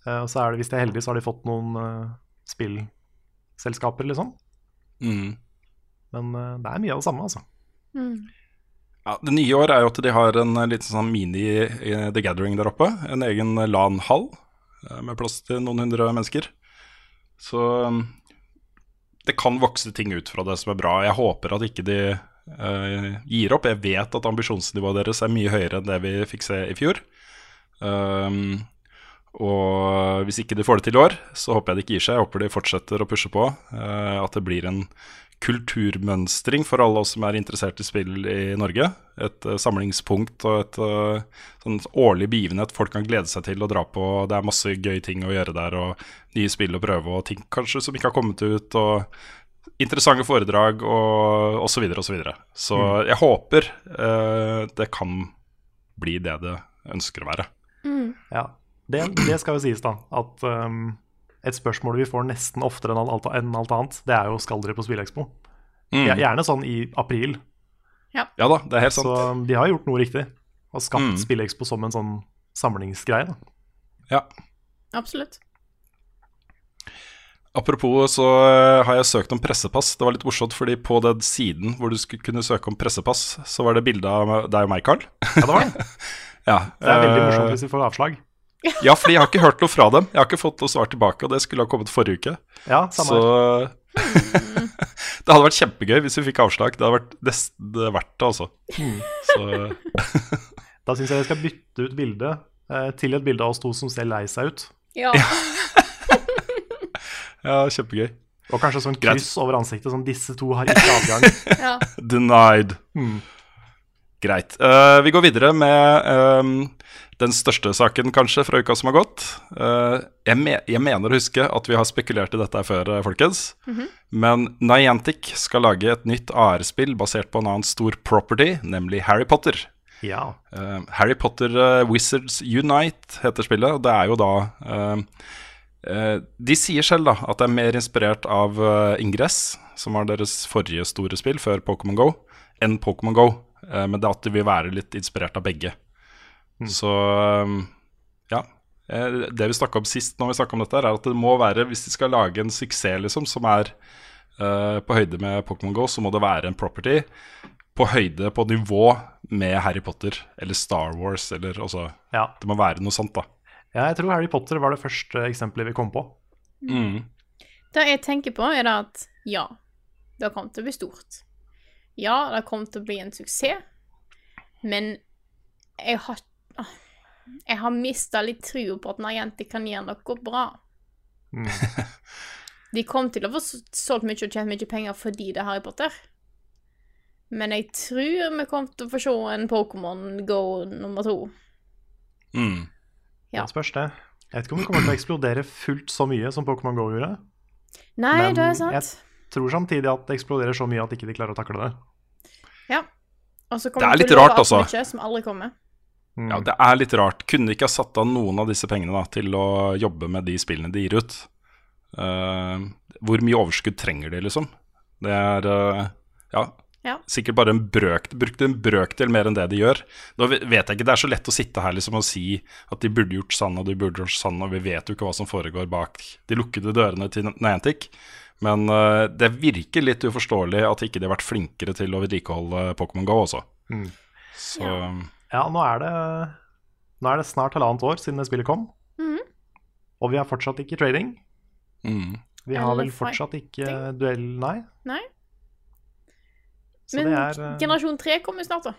Eh, og så er det, hvis de er heldige, så har de fått noen uh, spillselskaper, liksom. Mm. Men uh, det er mye av det samme, altså. ja. Det nye år er jo at de har en liten sånn mini eh, The Gathering der oppe. En egen LAN-hall med plass til noen hundre mennesker. Så um, det kan vokse ting ut fra det som er bra. Jeg håper at ikke de uh, gir opp. Jeg vet at ambisjonsnivået deres er mye høyere enn det vi fikk se i fjor. Um, og hvis ikke de får det til i år, så håper jeg de ikke gir seg. Jeg håper de fortsetter å pushe på. Uh, at det blir en kulturmønstring for alle oss som er interessert i spill i Norge. Et uh, samlingspunkt og et uh, sånn årlig begivenhet folk kan glede seg til å dra på. Det er masse gøy ting å gjøre der, og nye spill å prøve, og ting kanskje som ikke har kommet ut. og Interessante foredrag og osv. osv. Så, videre. så jeg håper det kan bli det det ønsker å være. Ja, det, det skal jo sies, da. At um, et spørsmål vi får nesten oftere enn alt, enn alt annet, det er jo 'skal dere på Spillekspo'? Mm. Gjerne sånn i april. Ja da, det er helt sant. Så de har gjort noe riktig. Og skapt Mm. Spillekspo som en sånn samlingsgreie. Da. Ja. Absolutt. Apropos så eh, har jeg søkt om pressepass. Det var litt morsomt, fordi på den siden hvor du skulle kunne søke om pressepass, så var det bilde av deg og meg, Carl. Ja, det var det. Ja, Det er veldig eh, morsomt hvis vi får avslag. Ja, fordi jeg har ikke hørt noe fra dem. Jeg har ikke fått noe svar tilbake, og det skulle ha kommet forrige uke. Ja, samme Så det hadde vært kjempegøy hvis vi fikk avslag. Det hadde vært nesten verdt det, altså. Mm. Så Da syns jeg jeg skal bytte ut bildet eh, til et bilde av oss to som ser lei seg ut. Ja. ja, kjempegøy. Og kanskje sånn Greit. kryss over ansiktet, sånn 'disse to har ikke avgang'. ja. Denied. Mm. Greit. Uh, vi går videre med uh, den største saken kanskje fra uka som har gått. Uh, jeg, me jeg mener å huske at vi har spekulert i dette her før, Mm folkens. Men Niantic skal lage et nytt AR-spill basert på en annen stor property, nemlig Harry Potter. Ja. Harry Potter Wizards Unite heter spillet, og det er jo da De sier selv da at det er mer inspirert av Ingress, som var deres forrige store spill før Pokémon Go, enn Pokémon Go. Eh, men det at de vil være litt inspirert av begge. Så eh, ja. Eh, Det vi snakka om sist når vi om dette, er at det må være, hvis de skal lage en suksess liksom, som er uh, på høyde med Pokémon Go, så må det være en property på høyde, på nivå med Harry Potter eller Star Wars, eller altså ja. Det må være noe sånt, da. Ja, jeg tror Harry Potter var det første eksempelet vi kom på. Mm. Det jeg tenker på, er da at ja, det kommer til å bli stort. Ja, det kommer til å bli en suksess, men jeg har ah, Jeg har mista litt trua på at Niantic kan gjøre noe bra. Mm. De kom til å få solgt mye og tjent mye penger fordi det er Harry Potter. Men jeg tror vi kommer til å få se en Pokémon Go nummer to. Mm. Ja. Det spørs det. Jeg vet ikke om det kommer til å eksplodere fullt så mye som Pokémon GO gjorde. Nei, Men det er sant. jeg tror samtidig at det eksploderer så mye at ikke de klarer å takle det. Ja. Og så Det kommer er litt rart, altså. Mye, som aldri kommer. Ja, det er litt rart. Kunne de ikke ha satt av noen av disse pengene da, til å jobbe med de spillene de gir ut? Uh, hvor mye overskudd trenger de, liksom? Det er uh, ja, Ja. sikkert bare en brøk, brukte en brøkdel mer enn det de gjør. Nå vet jeg ikke, Det er så lett å sitte her liksom og si at de burde gjort sånn og de burde gjort sånn, og vi vet jo ikke hva som foregår bak de lukkede dørene til Niantic. Men uh, det virker litt uforståelig at ikke de har vært flinkere til å vedlikeholde Pokémon GO også. Så Ja, nå er det, nå er det snart halvannet år siden det spillet kom. Mm. Og vi har fortsatt ikke trading. mm. Vi har vel fortsatt ikke duell, nei. Nei. Så Men det er eh, generasjon 3 kommer snart, da.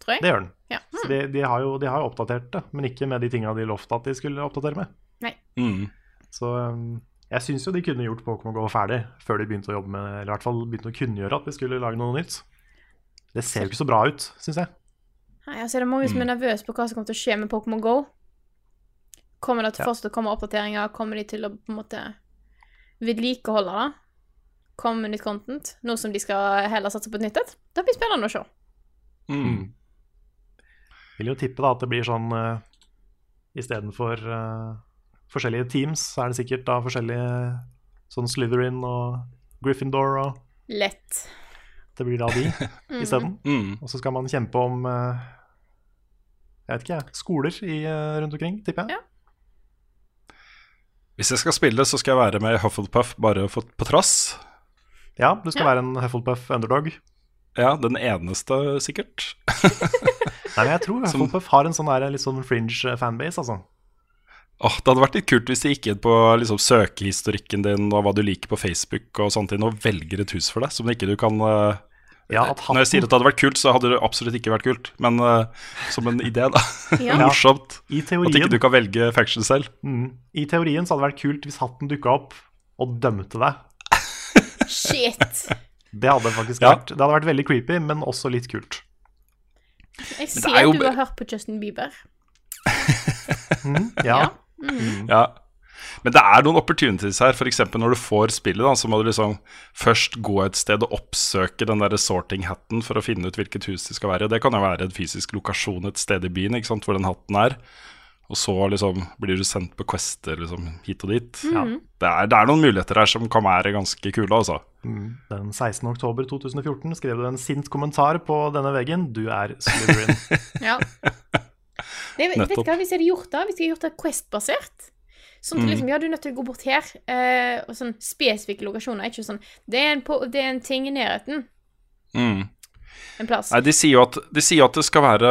Tror jeg. Det gjør den. Ja. Så de, de, har jo, de har jo oppdatert det, men ikke med de tinga de lovte at de skulle oppdatere med. Mm. Så um, jeg syns jo de kunne gjort Pokémon GO ferdig før de begynte å jobbe med Eller i hvert fall begynte å kunngjøre at de skulle lage noe nytt. Det ser jo ikke så bra ut, syns jeg. Nei, altså er det mange som er nervøse på hva som kommer til å skje med Pokémon GO. Kommer det til Ja. først å komme oppdateringer? Kommer de til å på en måte vedlikeholde det? Komme med nytt content? Nå som de skal heller satse på et nytt et? Det blir spennende å se. Mm. Vil jo tippe da at det blir sånn uh, istedenfor uh, forskjellige teams, så er det sikkert da forskjellige sånn Slytherin og Gryffindor og Lett. Det blir da de isteden. Mm. Og så skal man kjempe om uh, jeg vet ikke, jeg, skoler i, uh, rundt omkring, tipper jeg. Ja. Hvis jeg skal spille, så skal jeg være med i Hufflepuff bare på trass. Ja, du skal Ja. være en Hufflepuff underdog. Ja, den eneste, sikkert. Nei, men jeg tror Som- Hufflepuff har en sånn der, litt sånn fringe eh, fanbase, altså. Åh, det hadde vært litt kult hvis de gikk inn på liksom, søkehistorikken din og hva du liker på Facebook og sånt ting, og velger et hus for deg, som ikke du kan uh, Ja, at Når jeg sier at det hadde vært kult, så hadde det absolutt ikke vært kult. Men uh, som en idé, da. Ja. Morsomt. I At ikke du kan velge faction selv. mm, I teorien så hadde det vært kult hvis hatten dukka opp og dømte deg. Shit. Det hadde faktisk Ja. vært Det hadde vært veldig creepy, men også litt kult. Jeg ser er jo at du har hørt på Justin Bieber. Mm, ja. Ja. Ja. Men det er noen opportunities her. F.eks. når du får spillet, da, så må du liksom først gå et sted og oppsøke den der sorting-hatten for å finne ut hvilket hus det skal være. Det kan jo være en fysisk lokasjon et sted i byen ikke sant, hvor den hatten er. Og så liksom blir du sendt på quester liksom, hit og dit. Ja. Det, er, det er noen muligheter her som kan være ganske kule, altså. Mm. Den 16. oktober 2014 skrev du en sint kommentar på denne veggen. Du er Slytherin. Ja. Det, vet du hva, Hvis jeg hadde gjort det, hvis jeg hadde gjort det Quest-basert Sånn at Mm. liksom, ja, du er nødt til å gå bort her, eh, og sånn spesifikke lokasjoner. Ikke sånn Det er en, på, det er en ting i nærheten. Mm. En plass. Nei, de sier jo at, de sier at det skal være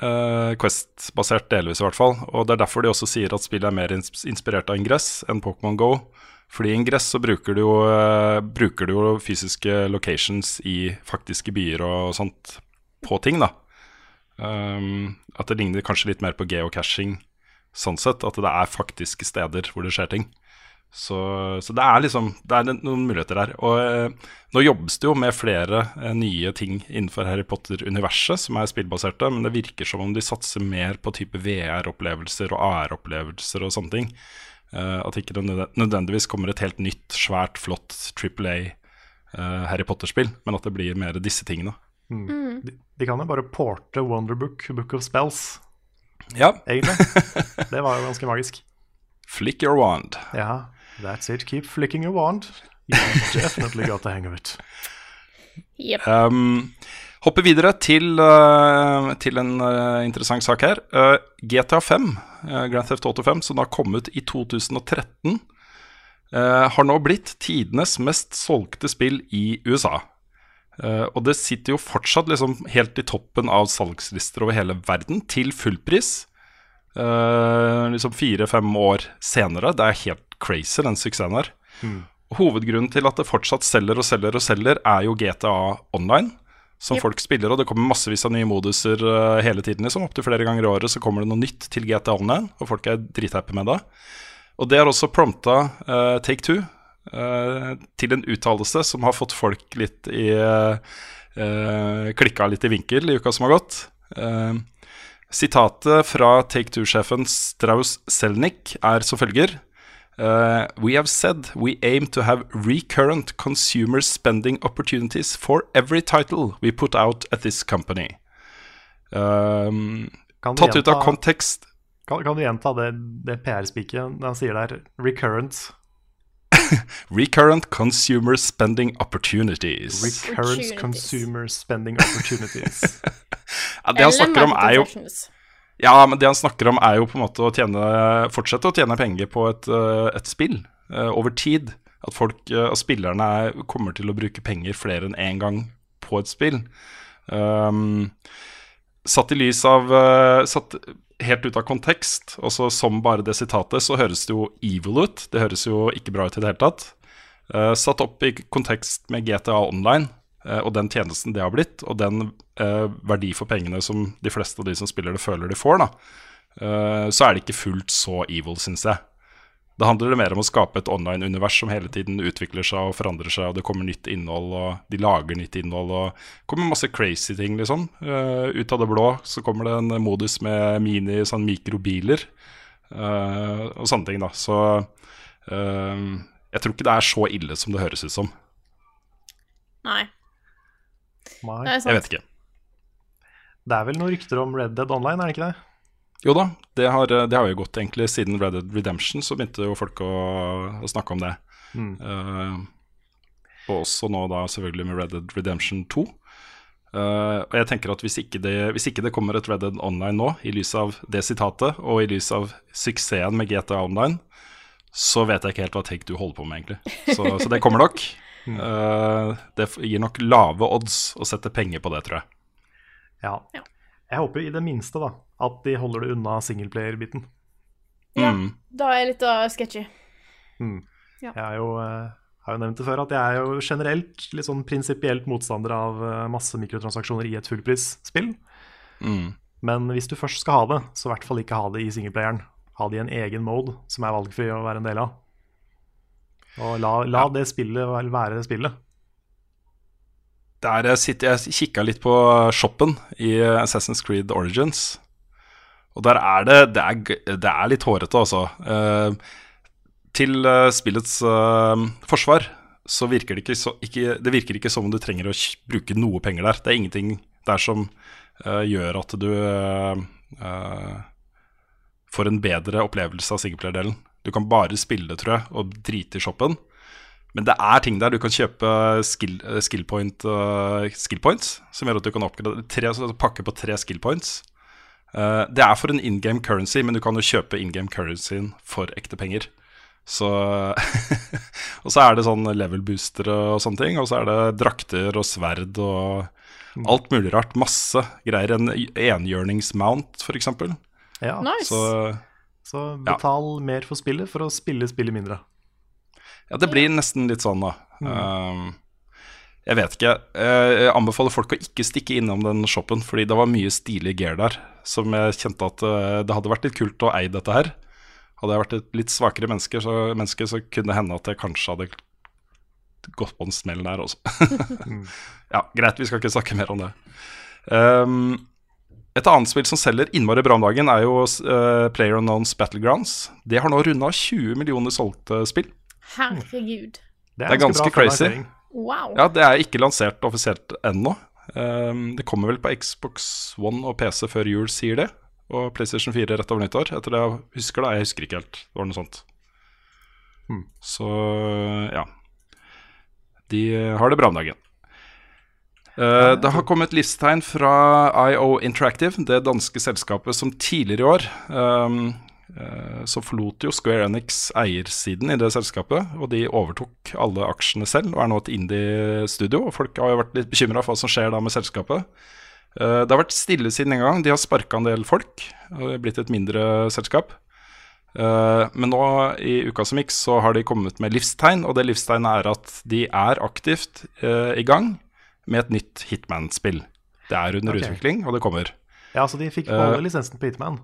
eh, Quest-basert delvis, i hvert fall. Og det er derfor de også sier at spillet er mer inspirert av Ingress enn Pokémon Go. Fordi i Ingress så bruker du, jo, eh, bruker du jo fysiske locations i faktiske byer og sånt på ting, da. Um, at det ligner kanskje litt mer på geocaching sånn sett. At det er faktiske steder hvor det skjer ting. Så, så det er liksom Det er noen muligheter der. Og eh, nå jobbes det jo med flere eh, nye ting innenfor Harry Potter-universet som er spillbaserte, men det virker som om de satser mer på type VR-opplevelser og AR-opplevelser og sånne ting. Eh, at ikke det nødve- nødvendigvis kommer et helt nytt, svært, flott Triple A eh, Harry Potter-spill, men at det blir mer disse tingene. De, de kan jo bare porte Wonderbook, Book of Spells, Ja. egentlig. Det var jo ganske magisk. Flick your wand. Ja, that's it. Keep flicking your wand. You definitely got the hang of it. Yep. Um, hoppe videre til, uh, til en uh, interessant sak her. Uh, GTA 5, uh, Grand Theft Auto 5, som da kom ut i 2013, uh, har nå blitt tidenes mest solgte spill i USA. Uh, og det sitter jo fortsatt liksom helt i toppen av salgslister over hele verden, til fullpris. Uh, liksom fire-fem år senere. Det er helt crazy, den suksessen her. Hovedgrunnen til at det fortsatt selger og selger og selger, er jo GTA Online, som Yep. folk spiller. Og det kommer massevis av nye moduser uh, hele tiden. liksom Opptil flere ganger i året så kommer det noe nytt til GTA Online, og folk er drithappy med det. Og det har også prompta uh, Take Two til en uttalelse som har fått folk litt i uh, Klikka litt i vinkel i uka som har gått. Uh, Sitatet fra Take Two-sjefen Strauss Selnik er som følger. Uh, we have said we aim to have recurrent consumer spending opportunities for every title we put out at this company. Um, tatt gjenta, ut av kontekst. Kan, kan du gjenta det, det PR-spiket han sier der 'recurrent'? Recurrent consumer spending opportunities. Recurrent Opportunities. consumer spending opportunities. Ja, det han snakker om, er jo Ja, men det han snakker om er jo på en måte å tjene, fortsette å tjene penger på et, eh, et spill uh, over tid. At folk, og at spillerne er, kommer til å bruke penger flere enn én gang på et spill. Um, satt i lys av uh, Satt helt ut av kontekst, også som bare det sitatet, så høres det jo evil ut. Det høres jo ikke bra ut i det hele tatt. Uh, satt opp i kontekst med GTA Online uh, og den tjenesten det har blitt, og den uh, verdi for pengene som de fleste av de som spiller det, føler de får, da, så er det ikke fullt så evil, syns jeg. Da handler det mer om å skape et online-univers som hele tiden utvikler seg og forandrer seg, og det kommer nytt innhold, og de lager nytt innhold, og det kommer masse crazy ting, liksom. Uh, ut av det blå så kommer det en modus med mini, sånn mikrobiler, uh, og sånne ting, da. Så eh, jeg tror ikke det er så ille som det høres ut som. Nei. Nei. Det. Jeg vet ikke. Det er vel noen rykter om Red Dead Online, er det ikke det? Jo da, det har, det har jo gått egentlig siden Red Dead Redemption, så begynte jo folk å, å snakke om det. Mm. Uh, og også nå da selvfølgelig med Red Dead Redemption 2. Uh, og jeg tenker at hvis ikke, det, hvis ikke det kommer et Red Dead Online nå, i lys av det sitatet, og i lys av suksessen med GTA Online, så vet jeg ikke helt hva Take du holder på med, egentlig. Så, så det kommer nok. Eh, det gir nok lave odds å sette penger på det, tror jeg. Ja. Ja. Jeg håper i det minste da, at de holder det unna singleplayer-biten. Ja, Mm. da er jeg litt uh, sketchy. Mm. Ja. Jeg er jo, uh, har jo nevnt det før at jeg er jo generelt litt sånn prinsipielt motstander av uh, masse mikrotransaksjoner i et fullprisspill. Mm. Men hvis du først skal ha det, så i hvert fall ikke ha det i singleplayeren. Ha det i en egen mode som er valgfri å være en del av. Og la, la det spillet være spillet. Der jeg sitter jeg kikka litt på shoppen i Assassin's Creed Origins. Og der er det Det er, det er litt hårete, altså. Eh, til eh, spillets eh, forsvar så virker det ikke, så, ikke Det virker ikke som om du trenger å bruke noe penger der. Det er ingenting der som eh, gjør at du eh, eh, får en bedre opplevelse av singleplayer-delen. Du kan bare spille tror jeg, og drite i shoppen. Men det er ting der du kan kjøpe skill, eh, skill, point, uh, skill points, som gjør at du kan oppgradere tre, pakke på tre skill points. Uh, det er for en in game currency, men du kan jo kjøpe in game currencyen for ekte penger. Så Og så er det sånn level boostere og sånne ting. Og så er det drakter og sverd og alt mulig rart. Masse greier. En enhjørningsmount, f.eks. Ja. Nice. Så Så betal mer for spillet for å spille spillet mindre. Ja, det blir nesten litt sånn, da. Um, jeg vet ikke. Eh, Jeg anbefaler folk å ikke stikke innom den shoppen, fordi det var mye stilig gear der som jeg kjente at eh, det hadde vært litt kult å eie dette her. Hadde jeg vært et litt svakere menneske, så, menneske, så kunne det hende at jeg kanskje hadde gått på en smell der også. ja, greit, vi skal ikke snakke mer om det. Um, et annet spill som selger innmari bra om dagen, er jo uh, Player Unknowns Battlegrounds. Det har nå runda 20 millioner solgte spill. Herregud. Det er ganske crazy. Wow. Ja, det er ikke lansert offisielt ennå. Um, det kommer vel på Xbox One og PC før jul, sier det. Og PlayStation 4 rett over nyttår. Etter det jeg husker, da. Jeg husker ikke helt. Det var noe sånt. Hmm. Så ja. De har det bra om dagen. Uh, det har kommet livstegn fra IO Interactive, det danske selskapet som tidligere i år um, Så forlot jo Square Enix eiersiden i det selskapet, og de overtok alle aksjene selv og er nå et indie-studio. Og folk har jo vært litt bekymra for hva som skjer da med selskapet. Uh, det har vært stille siden en gang. De har sparka en del folk og det er blitt et mindre selskap. Uh, men nå i uka som gikk, så har de kommet med livstegn, og det livstegnet er at de er aktivt i gang med et nytt Hitman-spill. Det er under okay. utvikling, og det kommer. Ja, så de fikk Eh, beholde lisensen på Hitman.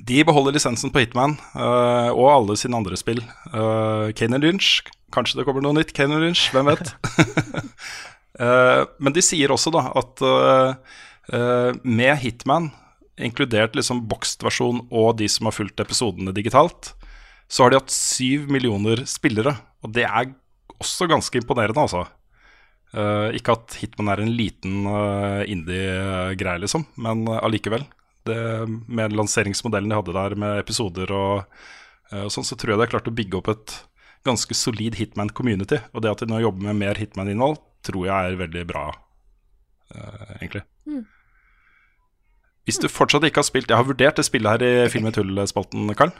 De beholder lisensen på Hitman uh, og alle sine andre spill. Uh, Kane Lynch, kanskje det kommer noe nytt Kane Lynch, hvem vet? Uh, men de sier også da at med Hitman, inkludert liksom boxed-versjon og de som har fulgt episodene digitalt, så har de hatt syv millioner spillere. Og det er også ganske imponerende, altså. Ikke at Hitman er en liten indie-greie, liksom, men allikevel. Det, med lanseringsmodellen de hadde der, med episoder og, eh, og sånn, så tror jeg de har klart å bygge opp et ganske solid Hitman-community. Og det at de nå jobber med mer Hitman-innhold, tror jeg er veldig bra, uh, egentlig. Hvis du fortsatt ikke har spilt Jeg har vurdert det spillet her i Film med tull-spalten, Karl.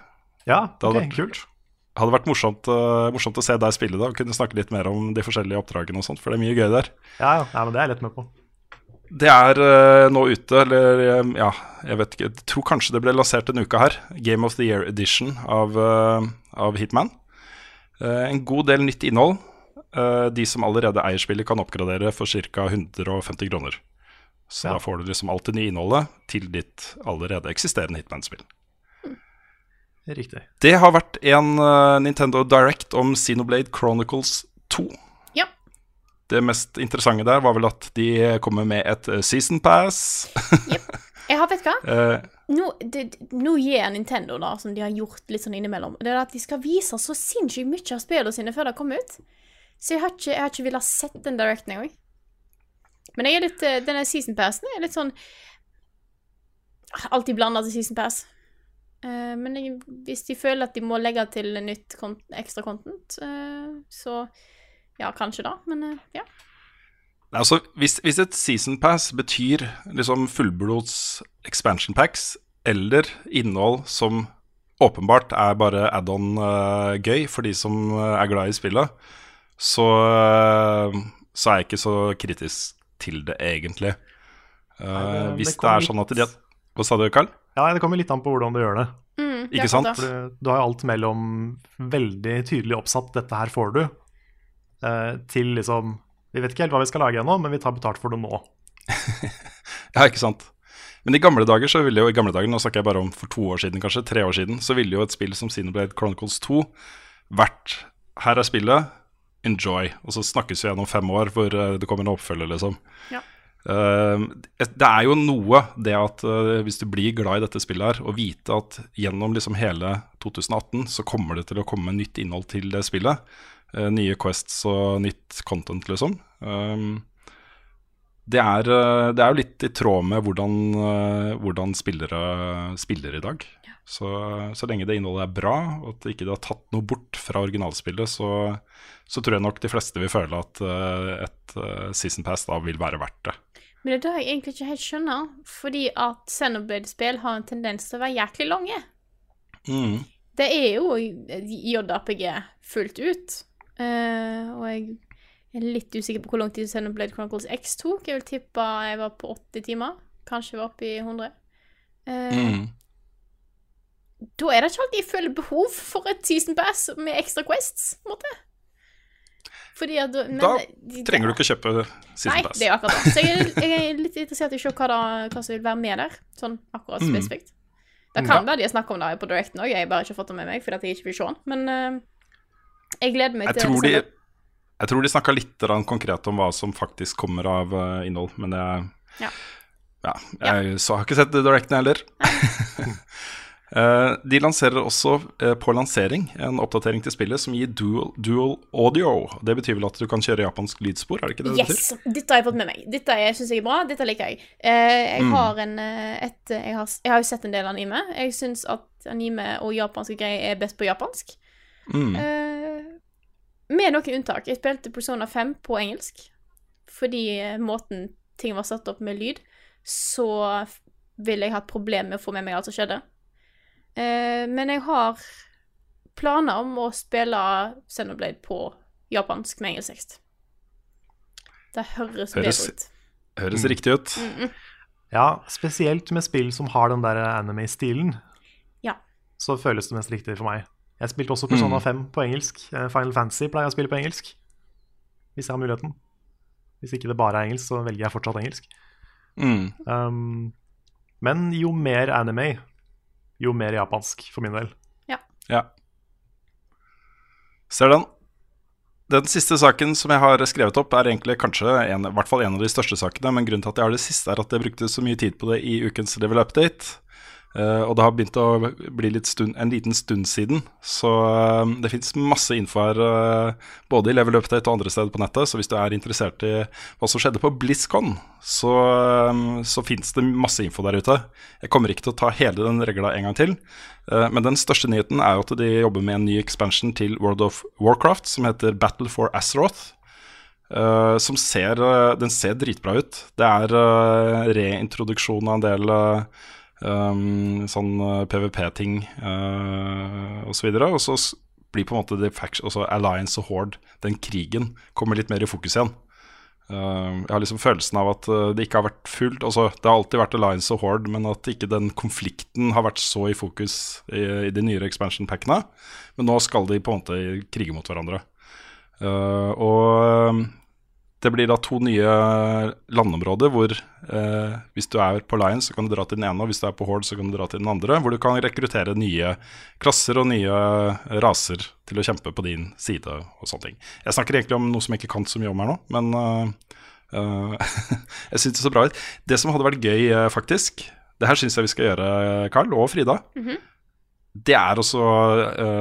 Ja, Det hadde ok, vært- kult. Det hadde vært morsomt, uh, morsomt å se deg spille det og kunne snakke litt mer om de forskjellige oppdragene og sånt, for det er mye gøy der. Ja, ja, ja, men det er jeg litt med på. Det er uh, nå ute, eller eh, ja, jeg vet ikke. Jeg tror kanskje det ble lansert en uke her. Game of the Year Edition av, uh, av Hitman. Uh, en god del nytt innhold. De som allerede eier spillet, kan oppgradere for ca. 150 kroner. Så Ja. da får du liksom alt det nye innholdet til ditt allerede eksisterende Hitman-spill. Riktig. Det har vært en Nintendo Direct om Xenoblade Chronicles 2. Det mest interessante der var vel at de kommer med et eh, season pass. Jeg har, vet hva? Eh, Nå, det, nå gir Nintendo, da, som de har gjort litt sånn innimellom, det er at de skal vise så sinnssykt mye av spillene sine før de kommer ut. Så jeg har ikke, jeg har ikke villet sett den directen engang. Men jeg er litt, eh, denne season passen er litt sånn Alltid blanda til season pass. Uh, men jeg, hvis de føler at de må legge til nytt kont ekstra content, uh, så ja, kanskje da. Men eh, ja. Nei, Altså, hvis, hvis et season pass betyr liksom fullblods expansion packs eller innhold som åpenbart er bare add-on eh, gøy for de som eh, er glad i spillet, så, uh, så er jeg ikke så kritisk til det, egentlig. Uh, Nei, det- hvis det det, er sånn at de Hva sa du, Carl? Ja, det kommer litt an på hvordan du gjør det. Mm, Ikke sant? du, du har jo alt mellom veldig tydelig oppsatt 'dette her får du', til liksom Vi vet ikke helt hva vi skal lage ennå, men vi tar betalt for det nå. Ja, ikke sant. Men i gamle dager så ville jo i gamle dager, nå snakker jeg bare om for to år siden, kanskje, tre år siden, så ville jo et spill som Xenoblade Chronicles 2 vært Her er spillet, enjoy. Og så snakkes vi gjennom fem år hvor eh, det kommer en oppfølger, liksom. Ja. Uh, det er jo noe, det at uh, hvis du blir glad i dette spillet her, og vite at gjennom liksom hele 2018 så kommer det til å komme nytt innhold til det spillet. Eh, nye quests og nytt content, liksom. Um, det er, eh, det er jo litt i tråd med hvordan, eh, hvordan spillere spiller i dag. Så, så lenge det innholdet er bra, og at ikke det har tatt noe bort fra originalspillet, så, så tror jeg nok de fleste vil føle at et season pass da vil være verdt det. Men det er det jeg egentlig ikke helt skjønner, fordi at Xenoblade-spill har en tendens til å være jæklig lange. Mm. Det er jo JRPG fullt ut. Eh, og jeg er litt usikker på hvor lang tid Xenoblade Chronicles X tok. Jeg vil tippe jeg var på 80 timer. Kanskje jeg var oppe i 100. Uh, Mm. Da er det ikke alltid jeg føler behov for et season pass med ekstra quests, på en måte. At men, Da Trenger du ikke kjøpe season Nei, pass. Nei, det er akkurat det. Så jeg er, jeg er litt interessert i å se hva, da, hva som vil være med der, sånn akkurat Mm. spesifikt. Det kan være de har snakket om det på Directen òg, jeg har bare ikke fått det med meg fordi at jeg ikke vil se den. Men eh, jeg gleder meg Jeg til tror de, jeg tror de snakka litt konkret om hva som faktisk kommer av eh, innhold, men jeg Ja. Ja, jeg så har ikke sett The directen heller. Eh, de lanserer også eh, på lansering en oppdatering til spillet som gir dual, dual audio. Det betyr vel at du kan kjøre japansk lydspor, er det ikke det det betyr? Yes! Dette har jeg fått med meg. Dette syns jeg er bra. Dette liker jeg. Eh, jeg Mm. har en et, jeg, har, jeg har jo sett en del anime. Jeg syns at anime og japanske greier er best på japansk. Mm. Med noen unntak. Jeg spilte Persona 5 på engelsk. Fordi eh, måten ting var satt opp med lyd, så ville jeg hatt problemer med å få med meg alt som skjedde. Eh, men jeg har planer om å spille Xenoblade på japansk med engelsk tekst. Det høres bedre ut. Høres riktig ut. Ja, spesielt med spill som har den der anime-stilen, Ja. så føles det mest riktig for meg. Jeg spilte også Persona Mm. 5 på engelsk. Eh, Final Fantasy pleier jeg å spille på engelsk. Hvis jeg har muligheten. Hvis ikke det bare er engelsk, så velger jeg fortsatt engelsk. Mm. Um, men jo mer anime, jo mer japansk, for min del. Ja. Ser den. Den siste saken som jeg har skrevet opp, er egentlig kanskje en, i hvert fall en av de største sakene. Men grunnen til at jeg har det siste, er at jeg brukte så mye tid på det i ukens Level Update. Eh, og det har begynt å bli stund, en liten stund siden. Så uh, det fins masse info her, Uh, både i Level Update og andre steder på nettet. Så hvis du er interessert i hva som skjedde på BlizzCon, så, så fins det masse info der ute. Jeg kommer ikke til å ta hele den regla en gang til. Men den største nyheten er jo at de jobber med en ny expansion til World of Warcraft som heter Battle for Azeroth. Uh, som ser, uh, den ser dritbra ut. Det er uh, reintroduksjon av en del eh, um, sånn eh, PVP-ting uh, osv. Og så s- blir på en måte det Alliance og Horde, den krigen, kommer litt mer i fokus igjen. Uh, jeg har liksom følelsen av at uh, det ikke har vært fullt altså, Det har alltid vært Alliance og Horde, men at ikke den konflikten har vært så i fokus i, i de nyere expansion-packene. Men nå skal de på en måte krige mot hverandre. Uh, og um, det blir da to nye landområder hvor eh, hvis du er på Lions, så kan du dra til den ene, og hvis du er på Horde, så kan du dra til den andre. Hvor du kan rekruttere nye klasser og nye raser til å kjempe på din side og sånne ting. Jeg snakker egentlig om noe som jeg ikke kan så mye om her nå, men uh, jeg syns det så bra ut. Det som hadde vært gøy, eh, faktisk, det her syns jeg vi skal gjøre, Carl og Frida, det er også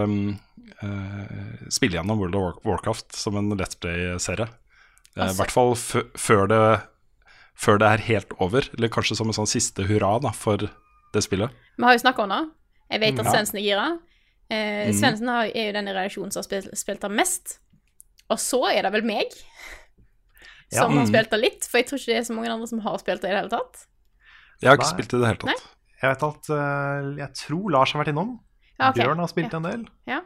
um, uh, spille gjennom World of Warcraft som en Let's Play-serie. Eh, I Altså- hvert fall f før, det, før det er helt over, eller kanskje som en sånn siste hurra da, for det spillet. Vi har jo snakka om det. Jeg vet at Ja. Svendsen er gira. Eh, Mm. Svendsen er jo den i relasjonen som har spilt, spilt det mest. Og så er det vel meg Ja. som har Mm. spilt det litt, for jeg tror ikke det er så mange andre som har spilt det i det hele tatt. Jeg har ikke Nei. spilt det i det hele tatt. Jeg vet at uh, Jeg tror Lars har vært innom. Ja, okay. Bjørn har spilt Ja. en del. Ja.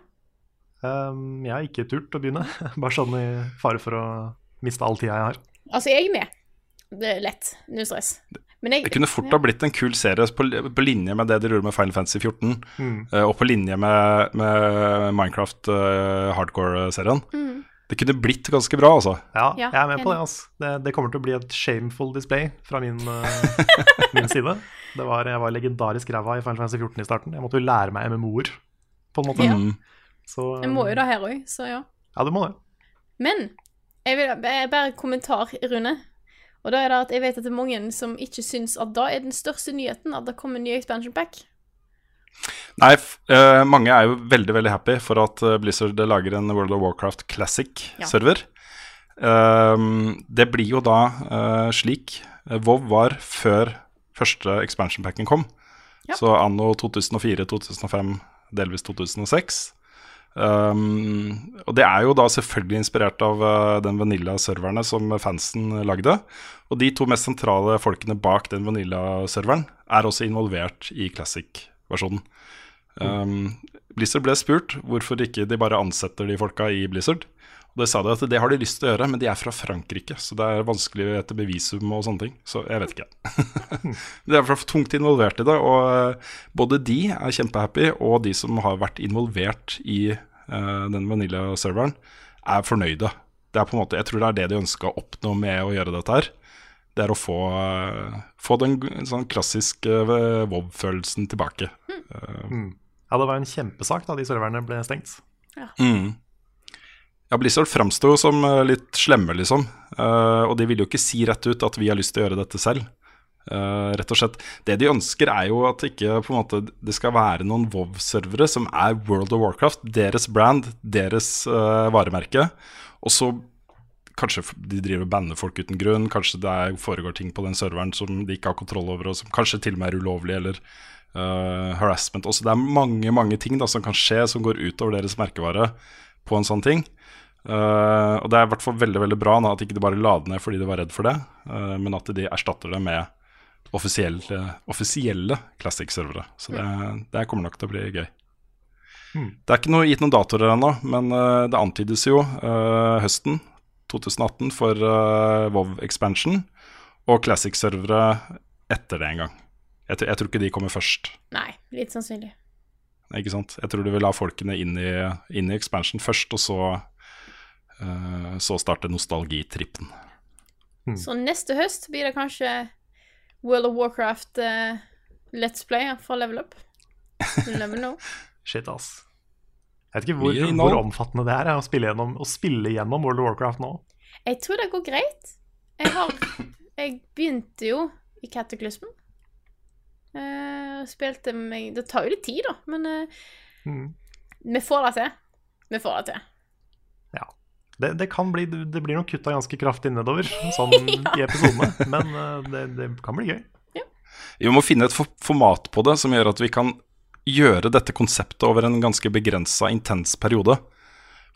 Um, jeg har ikke turt å begynne, bare sånn i fare for å miste all tida jeg har. Altså, jeg er med. Det er lett. Null stress. Men jeg Det kunne fort ha blitt en kul serie på, på linje med det de gjorde med Final Fantasy 14, Mm. eh, og på linje med, med Minecraft uh, hardcore-serien. Mm. Det kunne blitt ganske bra, altså. Ja, Ja, jeg er med på det. Altså. Det, det kommer til å bli et shameful display fra min, uh, min side. Det var, jeg var legendarisk ræva i Final Fantasy 14 i starten. Jeg måtte jo lære meg MMO-er, på en måte. Ja. Så, um, Jeg må jo det her òg, så ja. Ja, du må det. Men jeg vil bare en kommentar, Rune. Og da er det at jeg vet at det er mange som ikke syns at da er den største nyheten at det kommer en ny expansion pack. Nei, eh, mange er jo veldig veldig happy for at eh, Blizzard lager en World of Warcraft Classic-server. Ehm, det blir jo da uh, slik eh, WoW var før første expansion packen kom. Ja. Så anno 2004, 2005, delvis 2006. Ehm, og det er jo da selvfølgelig inspirert av uh, den Vanilla-serverne som fansen lagde. Og de to mest sentrale folkene bak den Vanilla-serveren er også involvert i Classic-versjonen. Um, Blizzard ble spurt hvorfor ikke de bare ansetter de folka i Blizzard. Og det sa de at det har de lyst til å gjøre, men de er fra Frankrike, så det er vanskelig etter bevisum og sånne ting. Så jeg vet ikke. de er for tungt involvert i det, og eh, både de er kjempehappy, og de som har vært involvert i uh, den Vanilla-serveren, er fornøyde. Det er på en måte, jeg tror det er det de ønska å oppnå med å gjøre dette her. Det er å få, eh, få den sånn klassiske WoW-følelsen tilbake. Mm. Ja, det var en kjempesak da de serverne ble stengt. Ja. Mm. Ja, Blizzard framsto jo som eh, litt slemme, liksom. Uh, og de vil jo ikke si rett ut at vi har lyst til å gjøre dette selv. Uh, rett og slett. Det de ønsker, er jo at ikke på en måte, det skal være noen WoW-servere som er World of Warcraft, deres brand, deres uh, varemerke. Og så kanskje de driver og banner folk uten grunn, kanskje det er, foregår ting på den serveren som de ikke har kontroll over, og som kanskje til og med er ulovlig, eller uh, harassment. Også det er mange mange ting da, som kan skje som går utover deres merkevare på en sånn ting. Eh, og det er i hvert fall veldig veldig bra da, at ikke de bare la det ned fordi de var redd for det, uh, men at de erstatter det med offisielle, offisielle Classic-servere. Så det, det kommer nok til å bli gøy. Det er ikke noe, gitt noen datoer ennå, men uh, det antydes jo eh, høsten 2018 for eh, WoW Expansion og Classic-servere etter det en gang. Jeg, tror- jeg tror ikke de kommer først. Nei, litt sannsynlig. Ikke sant? Jeg tror du vil ha folkene inn i, inn i expansion først, og så, eh, så starter nostalgitrippen. Så neste høst blir det kanskje World of Warcraft uh, Let's Play for Level Up. Level no. Shit, ass. Jeg vet ikke hvor, hvor omfattende det er å, spille gjennom, å spille gjennom World of Warcraft nå. Jeg tror det går greit. Jeg har Jeg begynte jo i Kataklysmen. Uh, spilte meg Det tar jo litt tid, da, men uh, Mm. vi får det til. Vi får det til. Ja. Det, det kan bli Det blir nok kutta ganske kraftig nedover sånn i episodene, men eh, det, det kan bli gøy. Vi må finne et format på det som gjør at vi kan gjøre dette konseptet over en ganske begrensa, intens periode.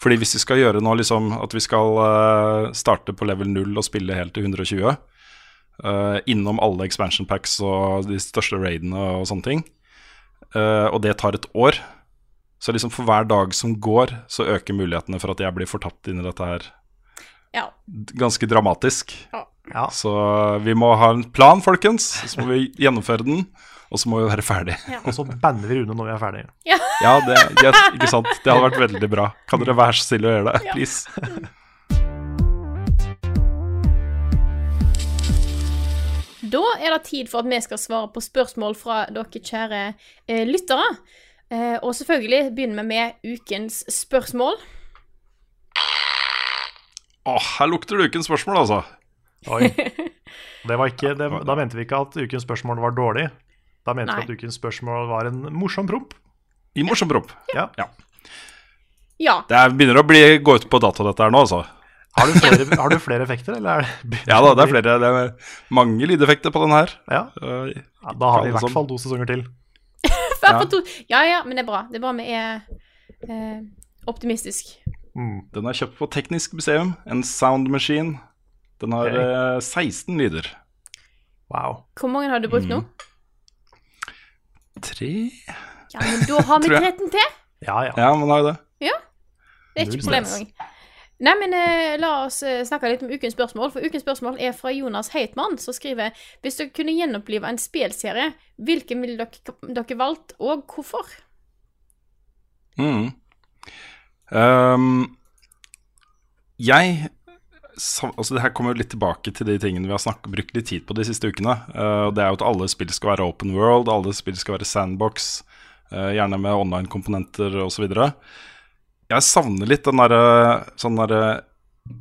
Fordi hvis vi skal gjøre nå liksom at vi skal uh, starte på level 0 og spille helt til 120, uh, innom alle expansion packs og de største raidene og sånne ting, uh, og det tar et år, så liksom for hver dag som går, så øker mulighetene for at jeg blir fortapt inn i dette her Ja. ganske dramatisk. Ja. Så vi må ha en plan, folkens. Så må vi gjennomføre den, og så må vi være ferdig. Og så banner vi Rune når vi er ferdige. Ja, det, det, ikke sant? det hadde vært veldig bra. Kan dere være så snill å gjøre det? Please. Da er det tid for at vi skal svare på spørsmål fra dere kjære eh, lyttere. Eh, og selvfølgelig begynner vi med ukens spørsmål. Åh, her lukter det ukens spørsmål, altså. Oi. Det var ikke, det, da mente vi ikke at ukens spørsmål var dårlig. Da mente Nei. vi at ukens spørsmål var en morsom promp. I morsom promp. Ja. Ja. Det er, begynner å bli, gå ut på dato, dette her nå, altså. Har, du flere, har du flere effekter, eller er det Ja da, det er flere. Det er mange lydeffekter på den her. Ja, Uh, da har vi i hvert fall to sesonger til. Hver Ja. for to. ja ja, men det er bra. Det er bra vi er eh, optimistisk. Mm. Den er kjøpt på Teknisk museum. En sound machine. Den har eh, 16 lyder. Wow. Hvor mange har du brukt nå? Tre Ja, men da har vi Tror jeg. 13 til. Ja, ja. Ja, man har jo det. Det er ikke Null problem stress. engang. Nei, men eh, la oss eh, snakke litt om ukens spørsmål. For ukens spørsmål er fra Jonas Heitmann, som skriver Hvis dere kunne gjenopplive en spelserie, hvilken ville dere, dere valgt, og hvorfor? Mm. Um, jeg altså Det her kommer jo litt tilbake til de tingene vi har snakket, brukt litt tid på de siste ukene. Uh, det er jo at alle spill skal være open world, alle spill skal være sandbox, uh, gjerne med online-komponenter osv. Jeg savner litt den derre sånn derre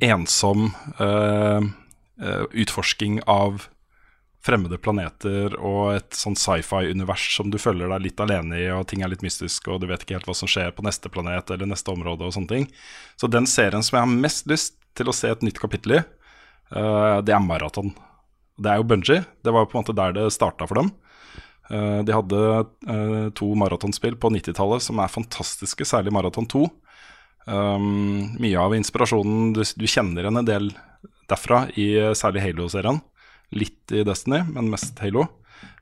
ensom uh, eh, utforsking av fremmede planeter og et sånn sci-fi-univers som du føler deg litt alene i, og ting er litt mystisk, og du vet ikke helt hva som skjer på neste planet eller neste område og sånne ting. Så den serien som jeg har mest lyst til å se et nytt kapittel i, uh, det er Marathon. Det er jo Bungie. Det var jo på en måte der det starta for dem. Eh, de hadde eh, to maratonspill på 90-tallet som er fantastiske, særlig Maraton 2. Um, mye av inspirasjonen du, du kjenner igjen en del derfra, i eh, særlig Halo-serien. Litt i Destiny, men mest Halo.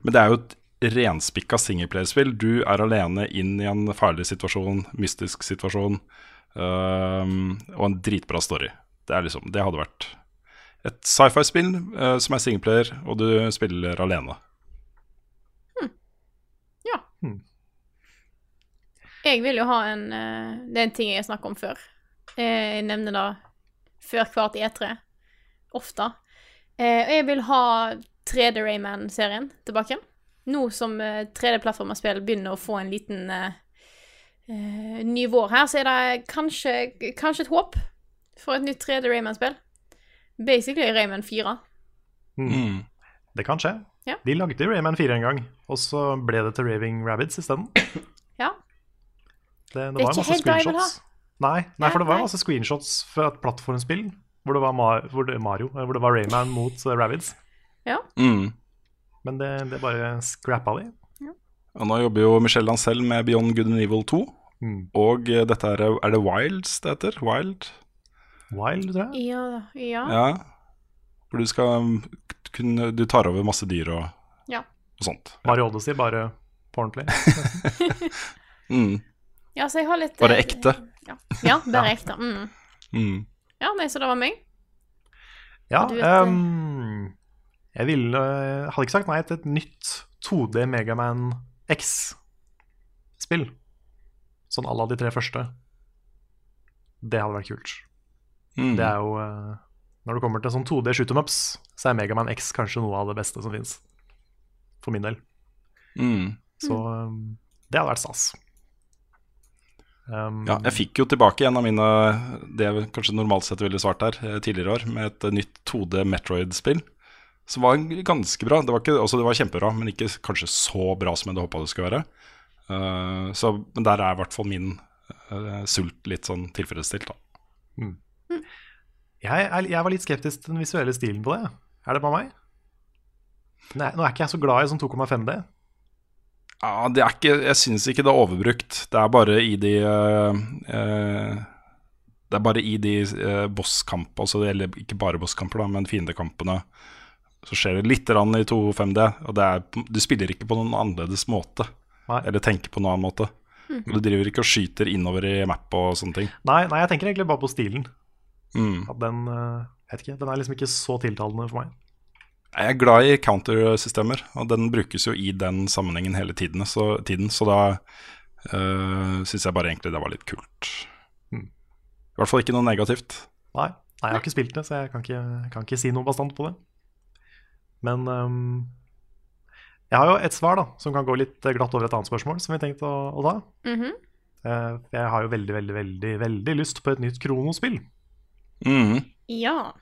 Men det er jo et renspikka singleplayerspill. Du er alene inn i en farlig situasjon, mystisk situasjon, um, og en dritbra story. Det, er liksom, det hadde vært et sci-fi-spill uh, som er singleplayer, og du spiller alene. Jeg vil jo ha en eh, Det er en ting jeg har snakket om før. Eh, Jeg nevner det før hvert E3. Ofte. Eh, Og jeg vil ha 3D Rayman-serien tilbake. Nå som eh, 3D-plattformerspill begynner å få en liten eh, eh, ny vår her, så er det kanskje, kanskje et håp for et nytt 3D Rayman-spill. Basically Rayman 4. Mm. Det kan skje. Ja. De lagde Rayman 4 en gang, og så ble det til Raving Rabbids isteden. Ja. Det, det, Det var masse screenshots. Nei, nei, for det var masse screenshots fra et plattformspill hvor det var Mar hvor det, Mario, eh, hvor det var Rayman mot uh, Ja. Mm. Men det, det bare scrappa de. Og nå jobber jo Michelle Ancel med Beyond Good and Evil 2. Mm. Og eh, dette er, er det Wilds det heter? Wild? Wild, tror jeg. Ja, ja. Ja. Hvor du skal um, kunne Du tar over masse dyr og, Ja. og sånt. Mario Odyssey, bare på ordentlig. Mm. Ja, så jeg har litt Bare eh, ekte. Ja, ja er ekte. Mm. Mm. Ja, nei, så det var meg. Ja, det. ehm, jeg ville eh, Hadde ikke sagt nei til et nytt 2D Megaman X-spill. Sånn à la de tre første. Det hadde vært kult. Mm. Det er jo Når det kommer til sånn 2D shoot 'em ups, så er Megaman X kanskje noe av det beste som fins. For min del. Mm. Så ehm, det hadde vært stas. Um, Ja, jeg fikk jo tilbake en av mine Det jeg kanskje normalt sett ville svart her eh, tidligere år, med et nytt 2D Metroid-spill. som var ganske bra. Det var, ikke, altså det var kjempebra, men ikke kanskje så bra som jeg hadde håpa det skulle være. Uh, så, men der er i hvert fall min uh, sult litt sånn tilfredsstilt, da. Jeg, er, jeg var litt skeptisk til den visuelle stilen på det. Er det bare meg? Nei, nå er ikke jeg så glad i sånn 2,5D. Ja, det er ikke, jeg syns ikke det er overbrukt. Det er bare i de uh, uh, Det er bare i de uh, bosskamp, altså, eller ikke bare bosskamper, da, men fiendekampene. Så skjer det litt rann i 2.5D, og det er, du spiller ikke på noen annerledes måte. Nei. Eller tenker på noen annen måte. Mm. du driver ikke og skyter innover i map og sånne ting. Nei, nei, jeg tenker egentlig bare på stilen. Mm. At den, jeg vet ikke, den er liksom ikke så tiltalende for meg. Jeg er glad i countersystemer, og den brukes jo i den sammenhengen hele tiden. Så, tiden, så da uh, syns jeg bare egentlig det var litt kult. Mm. I hvert fall ikke noe negativt. Nei, nei, jeg har ikke spilt det, så jeg kan ikke, kan ikke si noe bastant på det. Men um, jeg har jo et svar da, som kan gå litt glatt over et annet spørsmål, som vi tenkte å, å ta. Mm -hmm. uh, jeg har jo veldig, veldig, veldig, veldig lyst på et nytt kronospill. Mm. Ja.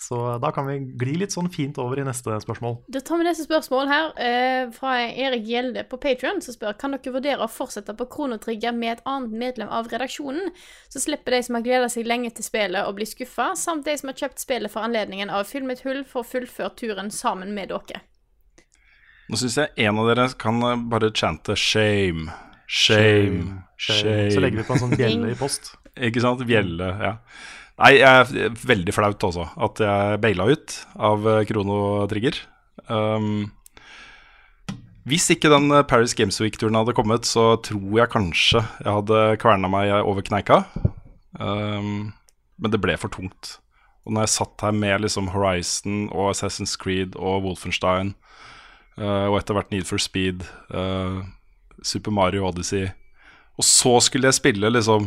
Så da kan vi gli litt sånn fint over i neste spørsmål. Da tar vi neste spørsmål her, eh, fra Erik Gjelde på Patreon som spør kan dere vurdere å fortsette på Kronotrigger med et annet medlem av redaksjonen, så slipper de som har gleda seg lenge til spillet, å bli skuffa, samt de som har kjøpt spillet for anledningen av Fyll et hull, får fullført turen sammen med dere. Nå syns jeg en av dere kan eh, bare chante shame. Shame. Shame. Så legger vi på en sånn bjelle i post. Ikke sant? Bjelle, ja. Nei, jeg er veldig flaut også at jeg baila ut av kronotrigger. Krono Trigger. Um, hvis ikke den eh, Paris Games Week-turen hadde kommet, så tror jeg kanskje jeg hadde kverna meg over kneika. Um, men det ble for tungt. Og når jeg satt her med liksom Horizon og Assassin's Creed og Wolfenstein, uh, og etter hvert Need for Speed, uh, Super Mario Odyssey Og så skulle jeg spille liksom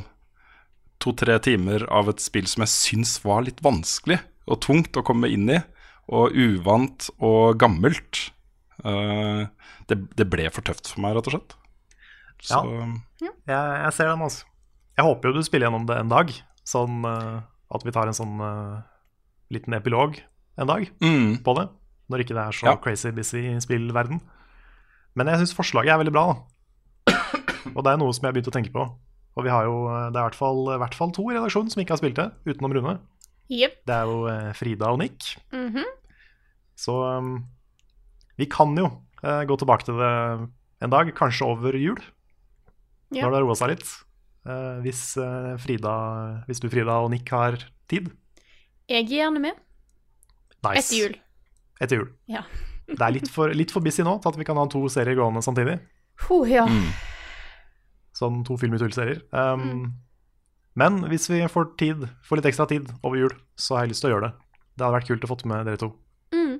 to-tre timer av et spill som jeg syns var litt vanskelig og tungt å komme inn i, og uvant og gammelt. Uh, det, det ble for tøft for meg, rett og slett. Så Jeg, jeg ser den, altså. Jeg håper jo du spiller gjennom det en dag. Sånn uh, at vi tar en sånn uh, liten epilog en dag mm, på det. Når ikke det er så Ja. crazy busy spillverden. Men jeg syns forslaget er veldig bra, da. Og det er noe som jeg har begynt å tenke på. Og vi har jo, det er i hvert fall, i hvert fall to i redaksjonen som ikke har spilt det, utenom Rune. Yep. Det er jo eh, Frida og Nick. Mhm. Så um, vi kan jo uh, gå tilbake til det en dag, kanskje over jul, yep. når det har roa seg litt. Uh, hvis, uh, Frida, hvis du, Frida og Nick har tid. Jeg er gjerne med. Nice. Etter jul. Etter jul. Ja. Det er litt for, litt for busy nå til at vi kan ha to serier gående samtidig. Oh, ja. Sånn to Film og tull-serier. Um, Men hvis vi får tid, får litt ekstra tid over jul, så har jeg lyst til å gjøre det. Det hadde vært kult å få med dere to. Mm.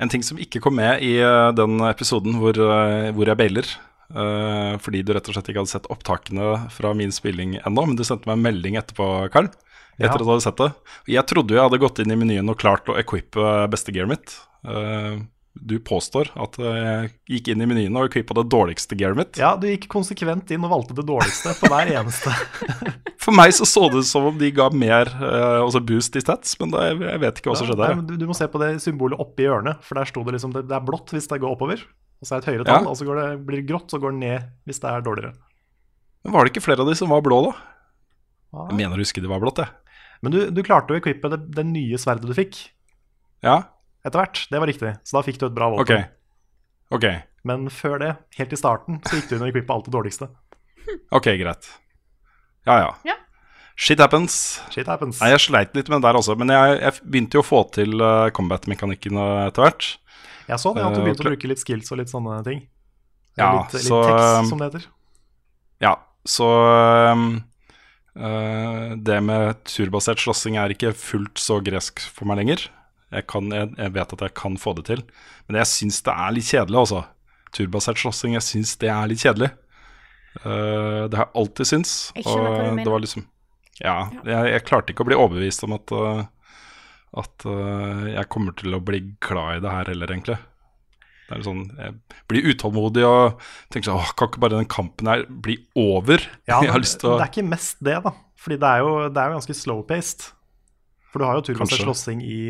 En ting som ikke kom med i eh, den episoden hvor, eh, hvor jeg bailer, uh, fordi du rett og slett ikke hadde sett opptakene fra min spilling ennå, men du sendte meg en melding etterpå, Karl, etter Ja. at du hadde sett det. Jeg trodde jo jeg hadde gått inn i menyen og klart å equippe beste gearet mitt. Eh, du påstår at jeg gikk inn i menyen og equippa det dårligste gearet mitt. Ja, du gikk konsekvent inn og valgte det dårligste på hver eneste. For meg så så det ut som om de ga mer eh, altså boost i stats, men da, jeg, vet ikke hva som skjedde. Men du, du må se på det symbolet oppi hjørnet, for der sto det liksom det, det er blått hvis det går oppover. Og så er det et høyere tall, Ja. og så går det, blir det grått, så går det ned hvis det er dårligere. Men var det ikke flere av de som var blå, da? Ja. Jeg mener å huske de var blått, jeg. Men du, du klarte å equippe det, det nye sverdet du fikk Ja, etter hvert. Det var riktig, så da fikk du et bra våpen. Okay. Okay. Men før det, helt i starten, så gikk du og equippa alt det dårligste. ok, greit. Ja, ja. Ja. Shit happens. Shit happens. Nei, jeg sleit litt med det der også, men jeg, jeg begynte jo å få til uh, combat-mekanikken uh, etter hvert. Jeg så det, at du Eh, begynte uh, å bruke litt skills og litt sånne ting. Ja, litt, litt så, tekst, um, som det heter. Ja, så um, uh, Det med turbasert slåssing er ikke fullt så gresk for meg lenger. Jeg, kan, jeg, jeg vet at jeg kan få det til, men jeg syns det er litt kjedelig, altså. Turbasert slåssing, jeg syns det er litt kjedelig. Uh, det har jeg alltid syntes. Jeg skjønner hva du og mener. det var liksom Ja, jeg, jeg klarte ikke å bli overbevist om at uh, At uh, jeg kommer til å bli glad i det her heller, egentlig. Det er sånn, Jeg blir utålmodig og tenker sånn Kan ikke bare den kampen her bli over? Ja, jeg men har lyst til å Det er ikke mest det, da. Fordi det er jo, det er jo ganske slow-paced. For du har jo turbasert slåssing i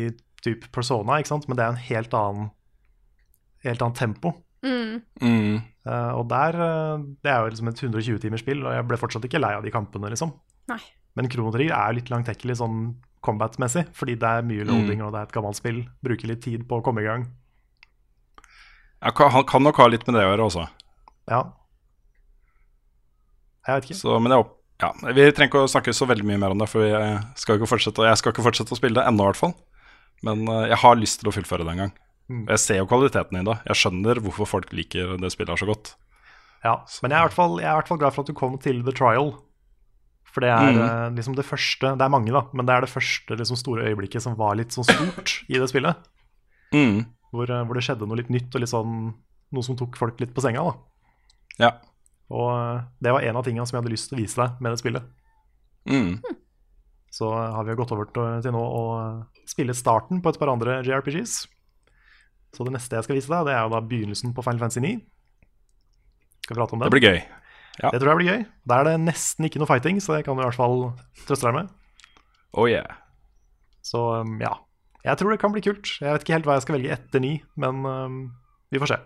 type persona, ikke sant? men det er en helt annen helt annet tempo. Mm. Mm. Uh, og der uh, Det er jo liksom et 120 timers spill, og jeg ble fortsatt ikke lei av de kampene, liksom. Nei. Men Chrono Trigger er jo litt langtekkelig sånn combat-messig, fordi det er mye loading, og det er et gammelt spill. Bruker litt tid på å komme i gang. Ja, han kan nok ha litt med det å gjøre også. Ja. Jeg vet ikke. Så, men jeg, opp- ja, vi trenger ikke å snakke så veldig mye mer om det, for jeg skal ikke fortsette, jeg skal ikke fortsette å spille det ennå, i hvert fall. Men eh, jeg har lyst til å fullføre det en gang. Mm. Jeg ser jo kvaliteten i det. Jeg skjønner hvorfor folk liker det spillet her så godt. Ja, men jeg er, i hvert fall, jeg er i hvert fall glad for at du kom til The Trial. For det er Mm. eh, liksom det første Det er mange, da, men det er det første liksom, store øyeblikket som var litt sånn stort i det spillet. Mm. Hvor, eh, hvor det skjedde noe litt nytt, og litt sånn noe som tok folk litt på senga. da Ja. Og det var en av tingene som jeg hadde lyst til å vise deg med det spillet. Mm. Så har vi jo gått over til, nå å spille starten på et par andre JRPGs. Så det neste jeg skal vise deg, det er jo da begynnelsen på Final Fantasy 9. Skal vi prate om Det Det blir gøy. Ja. Det tror jeg blir gøy. Der er det nesten ikke noe fighting, så det kan du i hvert fall trøste deg med. Oh yeah. Så um, ja. Jeg tror det kan bli kult. Jeg vet ikke helt hva jeg skal velge etter 9, men um, vi får se.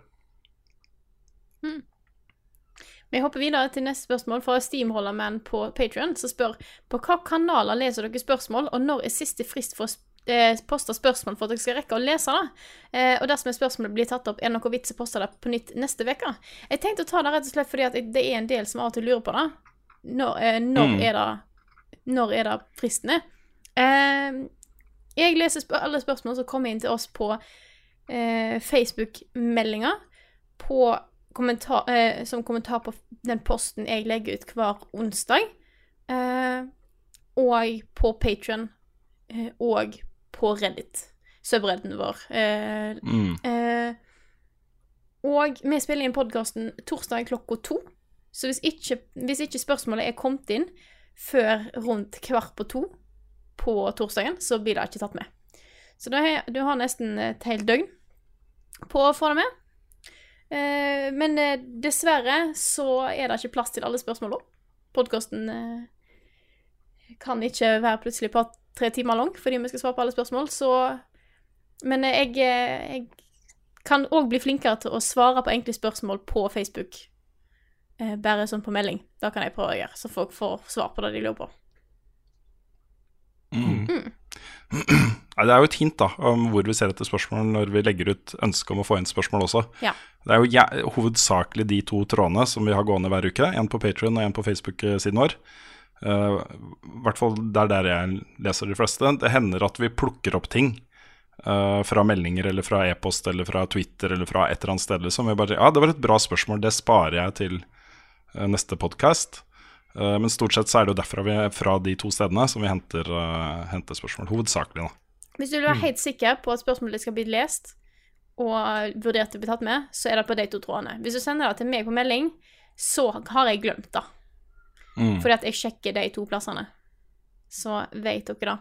Vi hopper videre til neste spørsmål fra Steamholderman på Patreon som spør på hva kanaler leser dere spørsmål, og når er siste frist for å eh, poste spørsmål for at dere skal rekke å lese det? Eh, og dersom spørsmålet blir tatt opp, er det noe vits i å poste det på nytt neste uke? Jeg tenkte å ta det rett og slett fordi det er en del som av og til lurer på det. Når, eh, når, Mm. er, det, når er det fristen er? Jeg leser spør alle spørsmål som kommer inn til oss på eh, Facebook-meldinger på kommentar, eh, som kommentar på den posten jeg legger ut hver onsdag. Eh, og på Patron eh, og på Reddit, subredden vår. Eh, Mm. eh, og vi spiller inn podkasten torsdag klokka to. Så hvis ikke, hvis ikke spørsmålet er kommet inn før rundt kvart på to på torsdagen, så blir det ikke tatt med. Så du har nesten et helt døgn på å få det med. Eh, men eh, dessverre så er det ikke plass til alle spørsmåla. Podkasten eh, kan ikke være plutselig på tre timer lang fordi vi skal svare på alle spørsmål, så Men eh, jeg, eh, jeg kan òg bli flinkere til å svare på enkle spørsmål på Facebook. Eh, bare sånn på melding. Da kan jeg prøve å gjøre, så folk får svar på det de lurer på. Mm. Nei, det er jo et hint da om hvor vi ser etter spørsmål når vi legger ut ønske om å få inn spørsmål også. Ja. Det er jo ja, hovedsakelig de to trådene som vi har gående hver uke. En på Patrion og en på Facebook-siden vår. Uh, hvert fall det er der jeg leser de fleste. Det hender at vi plukker opp ting uh, fra meldinger eller fra e-post eller fra Twitter eller fra et eller annet sted. Liksom. Vi bare, ja, det var et bra spørsmål, det sparer jeg til uh, neste podkast. Men stort sett så er det jo derfra vi, fra de to stedene som vi henter, eh, henter spørsmål. Hovedsakelig, da. Hvis du vil være helt sikker på at spørsmålet skal bli lest og vurdert til å bli tatt med, så er det på de to trådene. Hvis du sender det til meg på melding, så har jeg glemt det. Mm. Fordi at jeg sjekker de to plassene. Så vet dere det.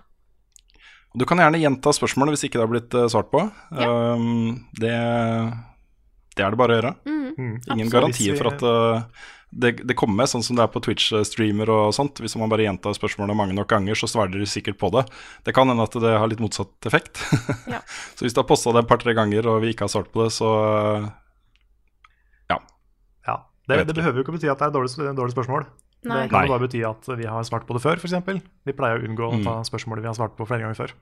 Du kan gjerne gjenta spørsmålet hvis ikke det har blitt eh, svart på. Um, det, det er det bare å gjøre. Mm, Ingen absolutt. garantier for at uh, det, det kommer, sånn som det er på Twitch-streamer og sånt. Hvis man bare gjentar spørsmålene mange nok ganger, så svarer de sikkert på det. Det kan hende at det har litt motsatt effekt. Ja. så hvis du har posta det et par-tre ganger og vi ikke har svart på det, så ja. Ja. Det, det behøver jo ikke bety at det er et dårlig, dårlig spørsmål. Nei. Det kan jo bare bety at vi har svart på det før, f.eks. Vi pleier å unngå Mm. å ta spørsmålet vi har svart på flere ganger før.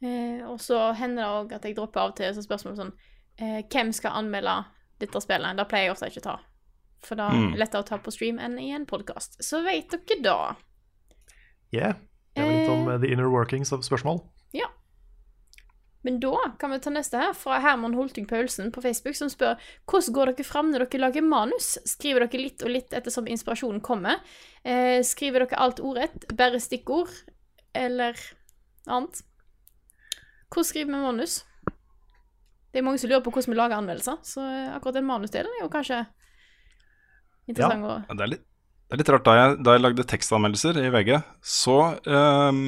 Eh, og så hender det òg at jeg dropper av og til så spørsmål sånn eh, Hvem skal anmelde dette spillet? Det pleier jeg ofte ikke å ta. For da er Mm. det lettere å ta på stream enn i en podkast. Så vet dere da. Yeah. Det var litt om eh, the inner workings av spørsmål. Ja. Men da kan vi ta neste her, fra Herman Holting Paulsen på Facebook, som spør hvordan går dere fram når dere lager manus? Skriver dere litt og litt ettersom inspirasjonen kommer? Eh, skriver dere alt ordrett, bare stikkord, eller annet? Hvordan skriver vi manus? Det er mange som lurer på hvordan vi lager anmeldelser, så eh, akkurat den manusdelen er jo kanskje interessant å Ja, Det er litt, det er litt rart. Da jeg, da jeg lagde tekstanmeldelser i VG, så um,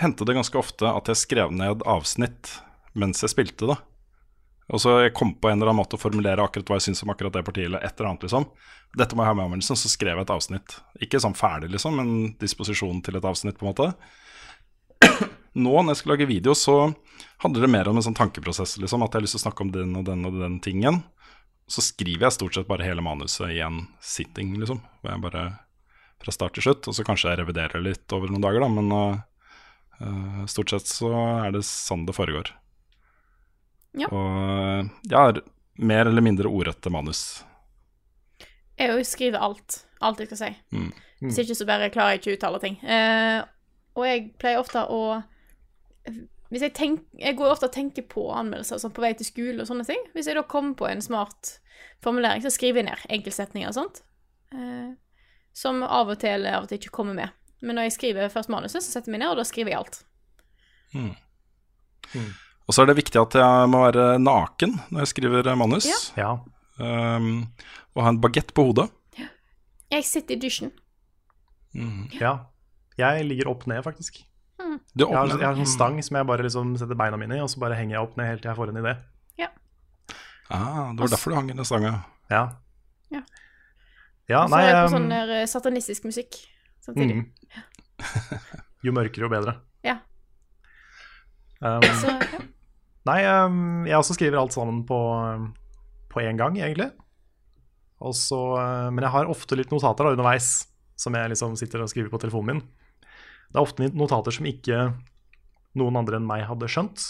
hendte det ganske ofte at jeg skrev ned avsnitt mens jeg spilte det. Og så jeg kom på en eller annen måte å formulere akkurat hva jeg syns om akkurat det partiet, eller et eller annet, liksom. Dette må jeg ha med anmeldelsen, så skrev jeg et avsnitt. Ikke sånn ferdig, liksom, men disposisjonen til et avsnitt, på en måte. nå når jeg skal lage video, så handler det mer om en sånn tankeprosess. Liksom, at jeg har lyst til å snakke om den og den og den tingen. Så skriver jeg stort sett bare hele manuset i en sitting, liksom. Hvor jeg bare fra start til slutt. Og så kanskje jeg reviderer litt over noen dager, da. Men øh, stort sett så er det sånn det foregår. Ja. Og jeg har mer eller mindre ordrette manus. Jeg jo skriver alt. Alt jeg skal si. Mm. Hvis ikke så bare klarer jeg ikke å uttale ting. Uh, og jeg pleier ofte å jeg, tenk, jeg går ofte og tenker på anmeldelser sånn på vei til skole og sånne ting. Hvis jeg da kommer på en smart formulering, så skriver jeg ned enkeltsetninger og sånt. Eh, som av og til eller av og til ikke kommer med. Men når jeg skriver først manuset, så setter jeg meg ned, og da skriver jeg alt. Og så er det viktig at jeg må være naken når jeg skriver manus. Ja. Ja. Um, og ha en bagett på hodet. Jeg sitter i dusjen. ja. Jeg ligger opp ned, faktisk. Du Jeg har, jeg har en sånn stang som jeg bare liksom setter beina mine i, og så bare henger jeg opp ned helt til jeg får en idé. Ah, det var derfor du hang i den stanga. Ja. Ja. Ja, Og så nei er jeg på um, sånn der, eh, satanistisk musikk samtidig. mm. Jo mørkere, jo bedre. Ja. Um, Så ja. Nei, um, jeg også skriver alt sammen på, på én gang, egentlig. Også, uh, men jeg har ofte litt notater da, underveis, som jeg liksom sitter og skriver på telefonen min. Det er ofte notater som ikke noen andre enn meg hadde skjønt.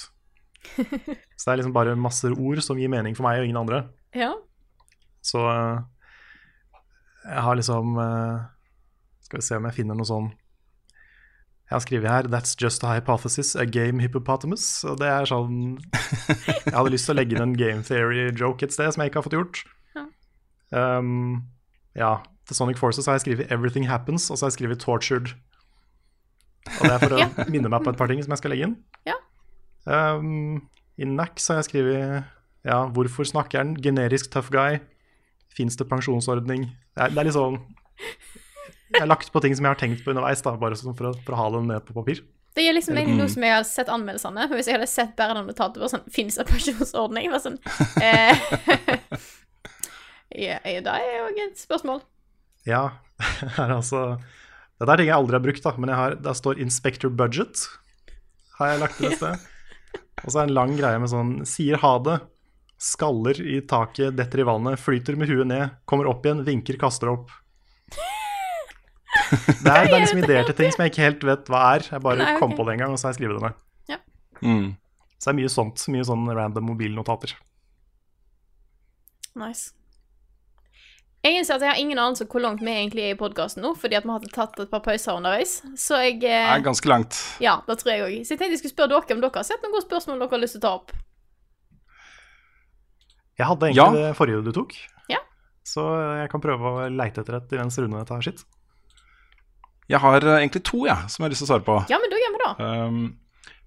Så det er liksom bare masser ord som gir mening for meg og ingen andre. ja. Så uh, jeg har liksom uh, Skal vi se om jeg finner noe sånn Jeg har skrevet her 'That's just a hypothesis, a game hippopotamus'. Og det er sånn Jeg hadde lyst til å legge inn en game theory-joke et sted som jeg ikke har fått gjort. Um, ja. Til Sonic Forces har jeg skrevet 'Everything Happens', og så har jeg skrevet 'Tortured'. Og det er for å Ja. minne meg på et par ting som jeg skal legge inn. Ja. Um, I Nax har jeg skrevet ja, 'Hvorfor snakker han? Generisk tough guy'. Fins det pensjonsordning? Det er, det er litt sånn Jeg har lagt på ting som jeg har tenkt på underveis, da, bare sånn for, å, for å ha det ned på papir. Det gir liksom egentlig noe som jeg har sett anmeldelsene. Men hvis jeg hadde sett bare den notatet, bare sånn Fins det pensjonsordning? Bare sånn eh, ja, ja, Det er jo et spørsmål. Ja, her altså Dette er ting jeg aldri har brukt, da, men jeg har, der står 'Inspector Budget'. Har jeg lagt til et sted. Og så er det en lang greie med sånn 'Sier ha det'. Skaller i taket, detter i vannet, flyter med huet ned, kommer opp igjen, vinker, kaster opp. Det er, det er liksom ideer til ting som jeg ikke helt vet hva er. Jeg bare Nei, okay. kom på det en gang, og så har jeg skrevet det ned. Mm. Så det er mye sånt. Mye sånn random mobilnotater. Nice. Jeg innser at jeg har ingen anelse om hvor langt vi egentlig er i podkasten nå, fordi at vi hadde tatt et par pauser underveis. Så jeg Det eh, er ganske langt. Ja, det tror jeg òg. Så jeg tenkte jeg skulle spørre dere om dere har sett noen gode spørsmål dere har lyst til å ta opp. Jeg hadde egentlig Ja. det forrige du tok, Ja. så jeg kan prøve å leite etter et imens Rune tar sitt. Jeg har eh, egentlig to jeg, som jeg har lyst til å svare på. Ja, men da gjør vi det. Um,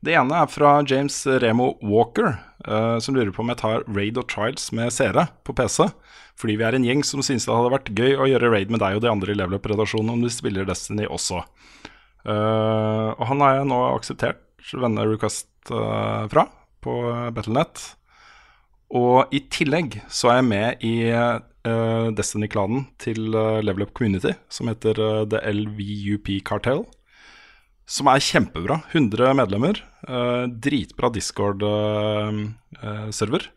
det ene er fra James Remo Walker, uh, som lurer på om jeg tar Raid og Trials med seere på PC. Fordi vi er en gjeng som synes det hadde vært gøy å gjøre raid med deg og de andre i Level Up-redaksjonen om du spiller Destiny også. Uh, og han har jeg nå akseptert vennerequest uh, fra på Battlenet. Og i tillegg så er jeg med i eh, Destiny-klanen til eh, Level Up Community, som heter eh, The LVUP Cartel. Som er kjempebra. 100 medlemmer. eh, dritbra Discord-server.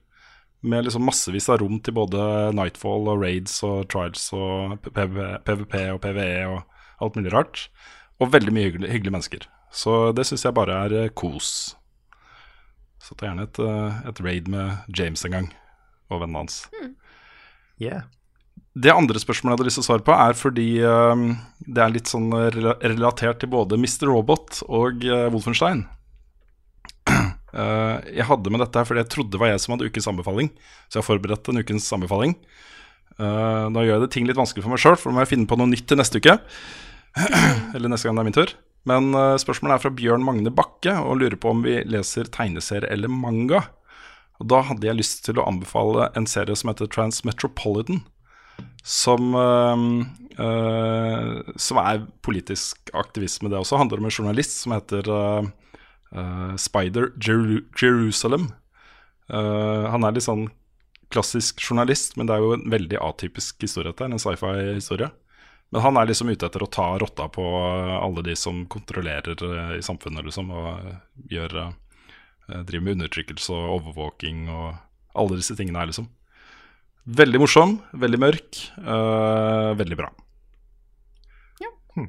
med liksom massevis av rom til både Nightfall og Raids og Trials og PVP og PVE og alt mulig rart. Og veldig mye hyggelige, hyggelige mennesker. Så det syns jeg bare er eh, kos. Så ta gjerne et, eh, et raid med James en gang, og vennene hans. Yeah. Det andre spørsmålet jeg hadde lyst til å svare på, er fordi eh, det er litt sånn relatert til både Mr. Robot og uh, Wolfenstein. Eh, jeg hadde med dette her fordi jeg trodde det var jeg som hadde ukens anbefaling, så jeg har forberedt en ukens anbefaling. Eh, nå gjør jeg det ting litt vanskelig for meg sjøl, for nå må jeg finne på noe nytt til neste uke. Eller neste gang det er min tur. Men eh, spørsmålet er fra Bjørn Magne Bakke og lurer på om vi leser tegneserie eller manga. Og da hadde jeg lyst til å anbefale en serie som heter Transmetropolitan. Som, uh, uh, som er politisk aktivisme, det også. Handler om en journalist som heter uh, Spider Jer Jerusalem. Han er litt sånn klassisk journalist, men det er jo en veldig atypisk historie. dette, En sci-fi-historie. Men han er liksom ute etter å ta rotta på alle de som kontrollerer i samfunnet, liksom, og gjør driver med undertrykkelse og overvåking og alle disse tingene her, liksom. Veldig morsom, veldig mørk, uh, veldig bra. Ja. Hm.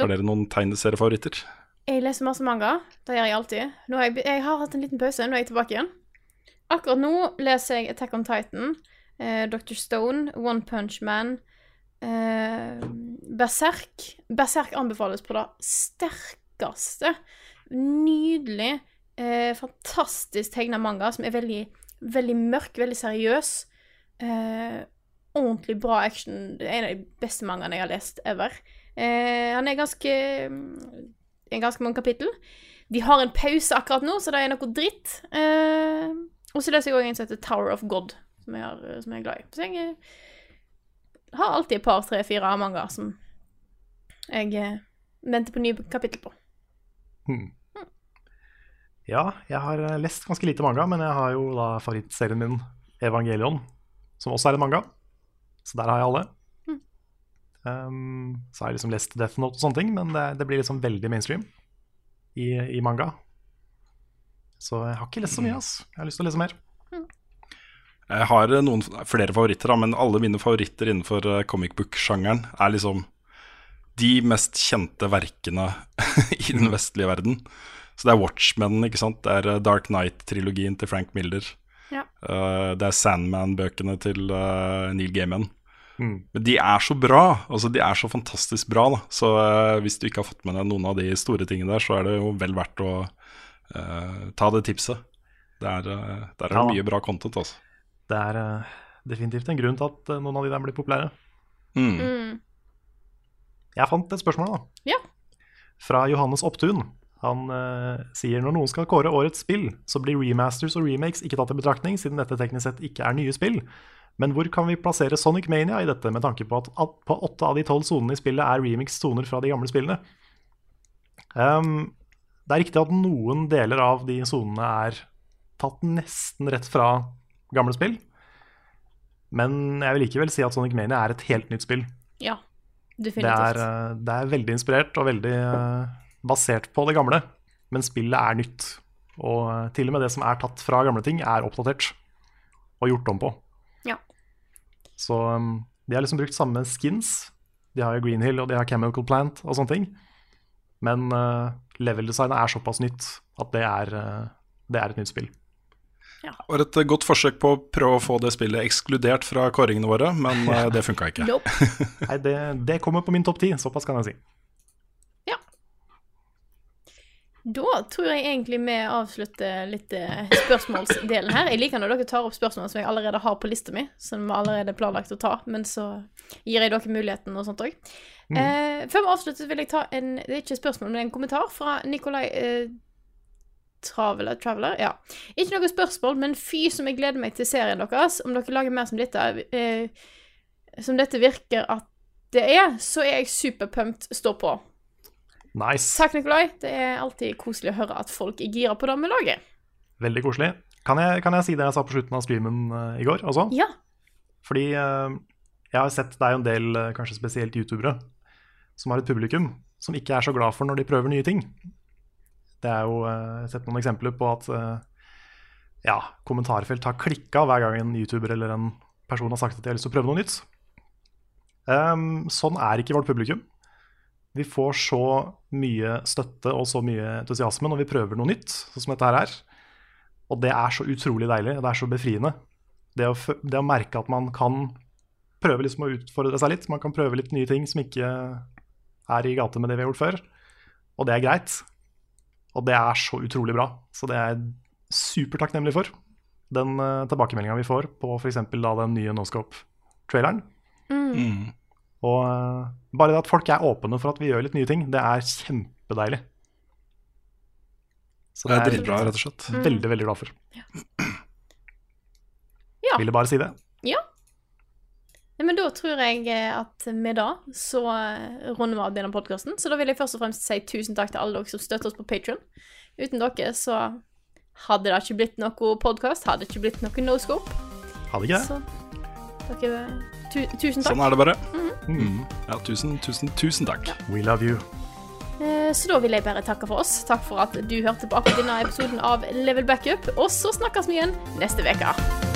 Har dere noen tegneseriefavoritter? Jeg leser masse manga. Det gjør jeg alltid. Har jeg, jeg har hatt en liten pause, nå er jeg tilbake igjen. Akkurat nå leser jeg Attack on Titan, eh, Dr. Stone, One Punch Man, eh, Berserk. Berserk anbefales på det sterkeste. Nydelig, eh, fantastisk tegna manga som er veldig, veldig mørk, veldig seriøs. Eh, ordentlig bra action. Det er en av de beste mangaene jeg har lest ever. Eh, han er ganske en ganske mange kapittel. De har en pause akkurat nå, så det er noe dritt. Eh, og så leser jeg òg en som heter Tower of God, som jeg, har, som jeg er glad i. Så jeg eh, har alltid et par, tre, fire manga som jeg eh, venter på nye kapittel på. Hmm. Ja, jeg har eh, lest ganske lite manga, men jeg har jo da favorittserien min Evangelion, som også er en manga. Så der har jeg alle. Mm. Um, så har jeg liksom lest Death Note og sånne ting, men det, det blir liksom veldig mainstream i, i manga. Så jeg har ikke lest så mye, ass. Jeg har lyst til å lese mer. Jeg har eh, noen flere favoritter, da, men alle mine favoritter innenfor eh, comic book-sjangeren er liksom de mest kjente verkene i den vestlige verden. Så det er Watchmen, ikke sant. Det er eh, Dark Knight-trilogien til Frank Miller. Ja. Uh, det er Sandman-bøkene til uh, Neil Gaiman. Mm. Men de er så bra. altså De er så fantastisk bra. da Så uh, hvis du ikke har fått med deg noen av de store tingene der, så er det jo vel verdt å eh, ta det tipset. Det er, der er Ja. mye bra content, altså. Det er definitivt en grunn til at noen av de der blir populære. Mm. Mm. Jeg fant et spørsmål, da. Ja. Fra Johannes Opptun. Han uh, sier når noen skal kåre årets spill, så blir remasters og remakes ikke tatt i betraktning, siden dette teknisk sett ikke er nye spill. Men hvor kan vi plassere Sonic Mania i dette, med tanke på at at på åtte av de tolv sonene i spillet er remix-soner fra de gamle spillene? Um, det er riktig at noen deler av de sonene er tatt nesten rett fra gamle spill. Men jeg vil likevel si at Sonic Mania er et helt nytt spill. Ja, Det definitivt. er, eh, det er veldig inspirert og veldig eh, basert på det gamle, men spillet er nytt. Og til og med det som er tatt fra gamle ting, er oppdatert og gjort om på. Ja. Så um, de har liksom brukt samme skins. De har jo Green Hill og de har Chemical Plant og sånne ting. Men uh, level-designet er såpass nytt at det er, uh, det er et nytt spill. Det var et godt forsøk på å prøve å få det spillet ekskludert fra kåringene våre, men uh, det funka ikke. Nei, det, det kommer på min topp ti, såpass kan jeg si. Da tror jeg egentlig vi avslutter litt eh, spørsmålsdelen her. Jeg liker når dere tar opp spørsmål som jeg allerede har på lista mi, som vi allerede er planlagt å ta, men så gir jeg dere muligheten og sånt òg. Eh, før vi avslutter, vil jeg ta en Det er ikke et spørsmål, men en kommentar fra Nikolai eh, Traveler, Traveler, ja. Ikke noe spørsmål, men fy som jeg gleder meg til serien deres. Om dere lager mer som dette, eh, som dette virker at det er, så er jeg superpumped. Stå på. Nice. Takk, Nikolai. Det er alltid koselig å høre at folk er gira på det vi lager. Veldig koselig. Kan jeg, kan jeg si det jeg sa på slutten av streamen uh, i går også? Ja. Fordi uh, jeg har sett det er en del, uh, kanskje spesielt youtubere, som har et publikum som ikke er så glad for når de prøver nye ting. Det er jo jeg har sett noen eksempler på at ja, kommentarfelt har klikka hver gang en youtuber eller en person har sagt at de har lyst til å prøve noe nytt. Um, sånn er ikke vårt publikum. Vi får så mye støtte og så mye entusiasme når vi prøver noe nytt, sånn som dette her er. Og det er så utrolig deilig, og det er så befriende. Det å, det å merke at man kan prøve liksom å utfordre seg litt. Man kan prøve litt nye ting som ikke er i gate med det vi har gjort før. Og det er greit. Og det er så utrolig bra. Så det er jeg supertakknemlig for. Den uh, tilbakemeldinga vi får på f.eks. den nye Noscope-traileren. Mm. Og eh, bare det at folk er åpne for at vi gjør litt nye ting, det er kjempedeilig. Så Det er dritbra, rett og slett. jeg veldig, veldig glad for. Ja. Ville bare si det. Ja. Nei, men da tror jeg eh, at med det så eh, runder vi av denne podkasten. Så da vil jeg først og fremst si tusen takk til alle dere som støtter oss på Patrion. Uten dere så hadde det ikke blitt noe podkast, hadde det ikke blitt noe noscope. Hadde det ikke det. Så dere tu Tusen takk. Sånn er det bare. Mhm. Ja, tusen, tusen, tusen takk. We love you. Eh, Så da vil jeg bare takke for oss. Takk for at du hørte på akkurat denne episoden av Level Backup. Og så snakkes vi igjen neste uke.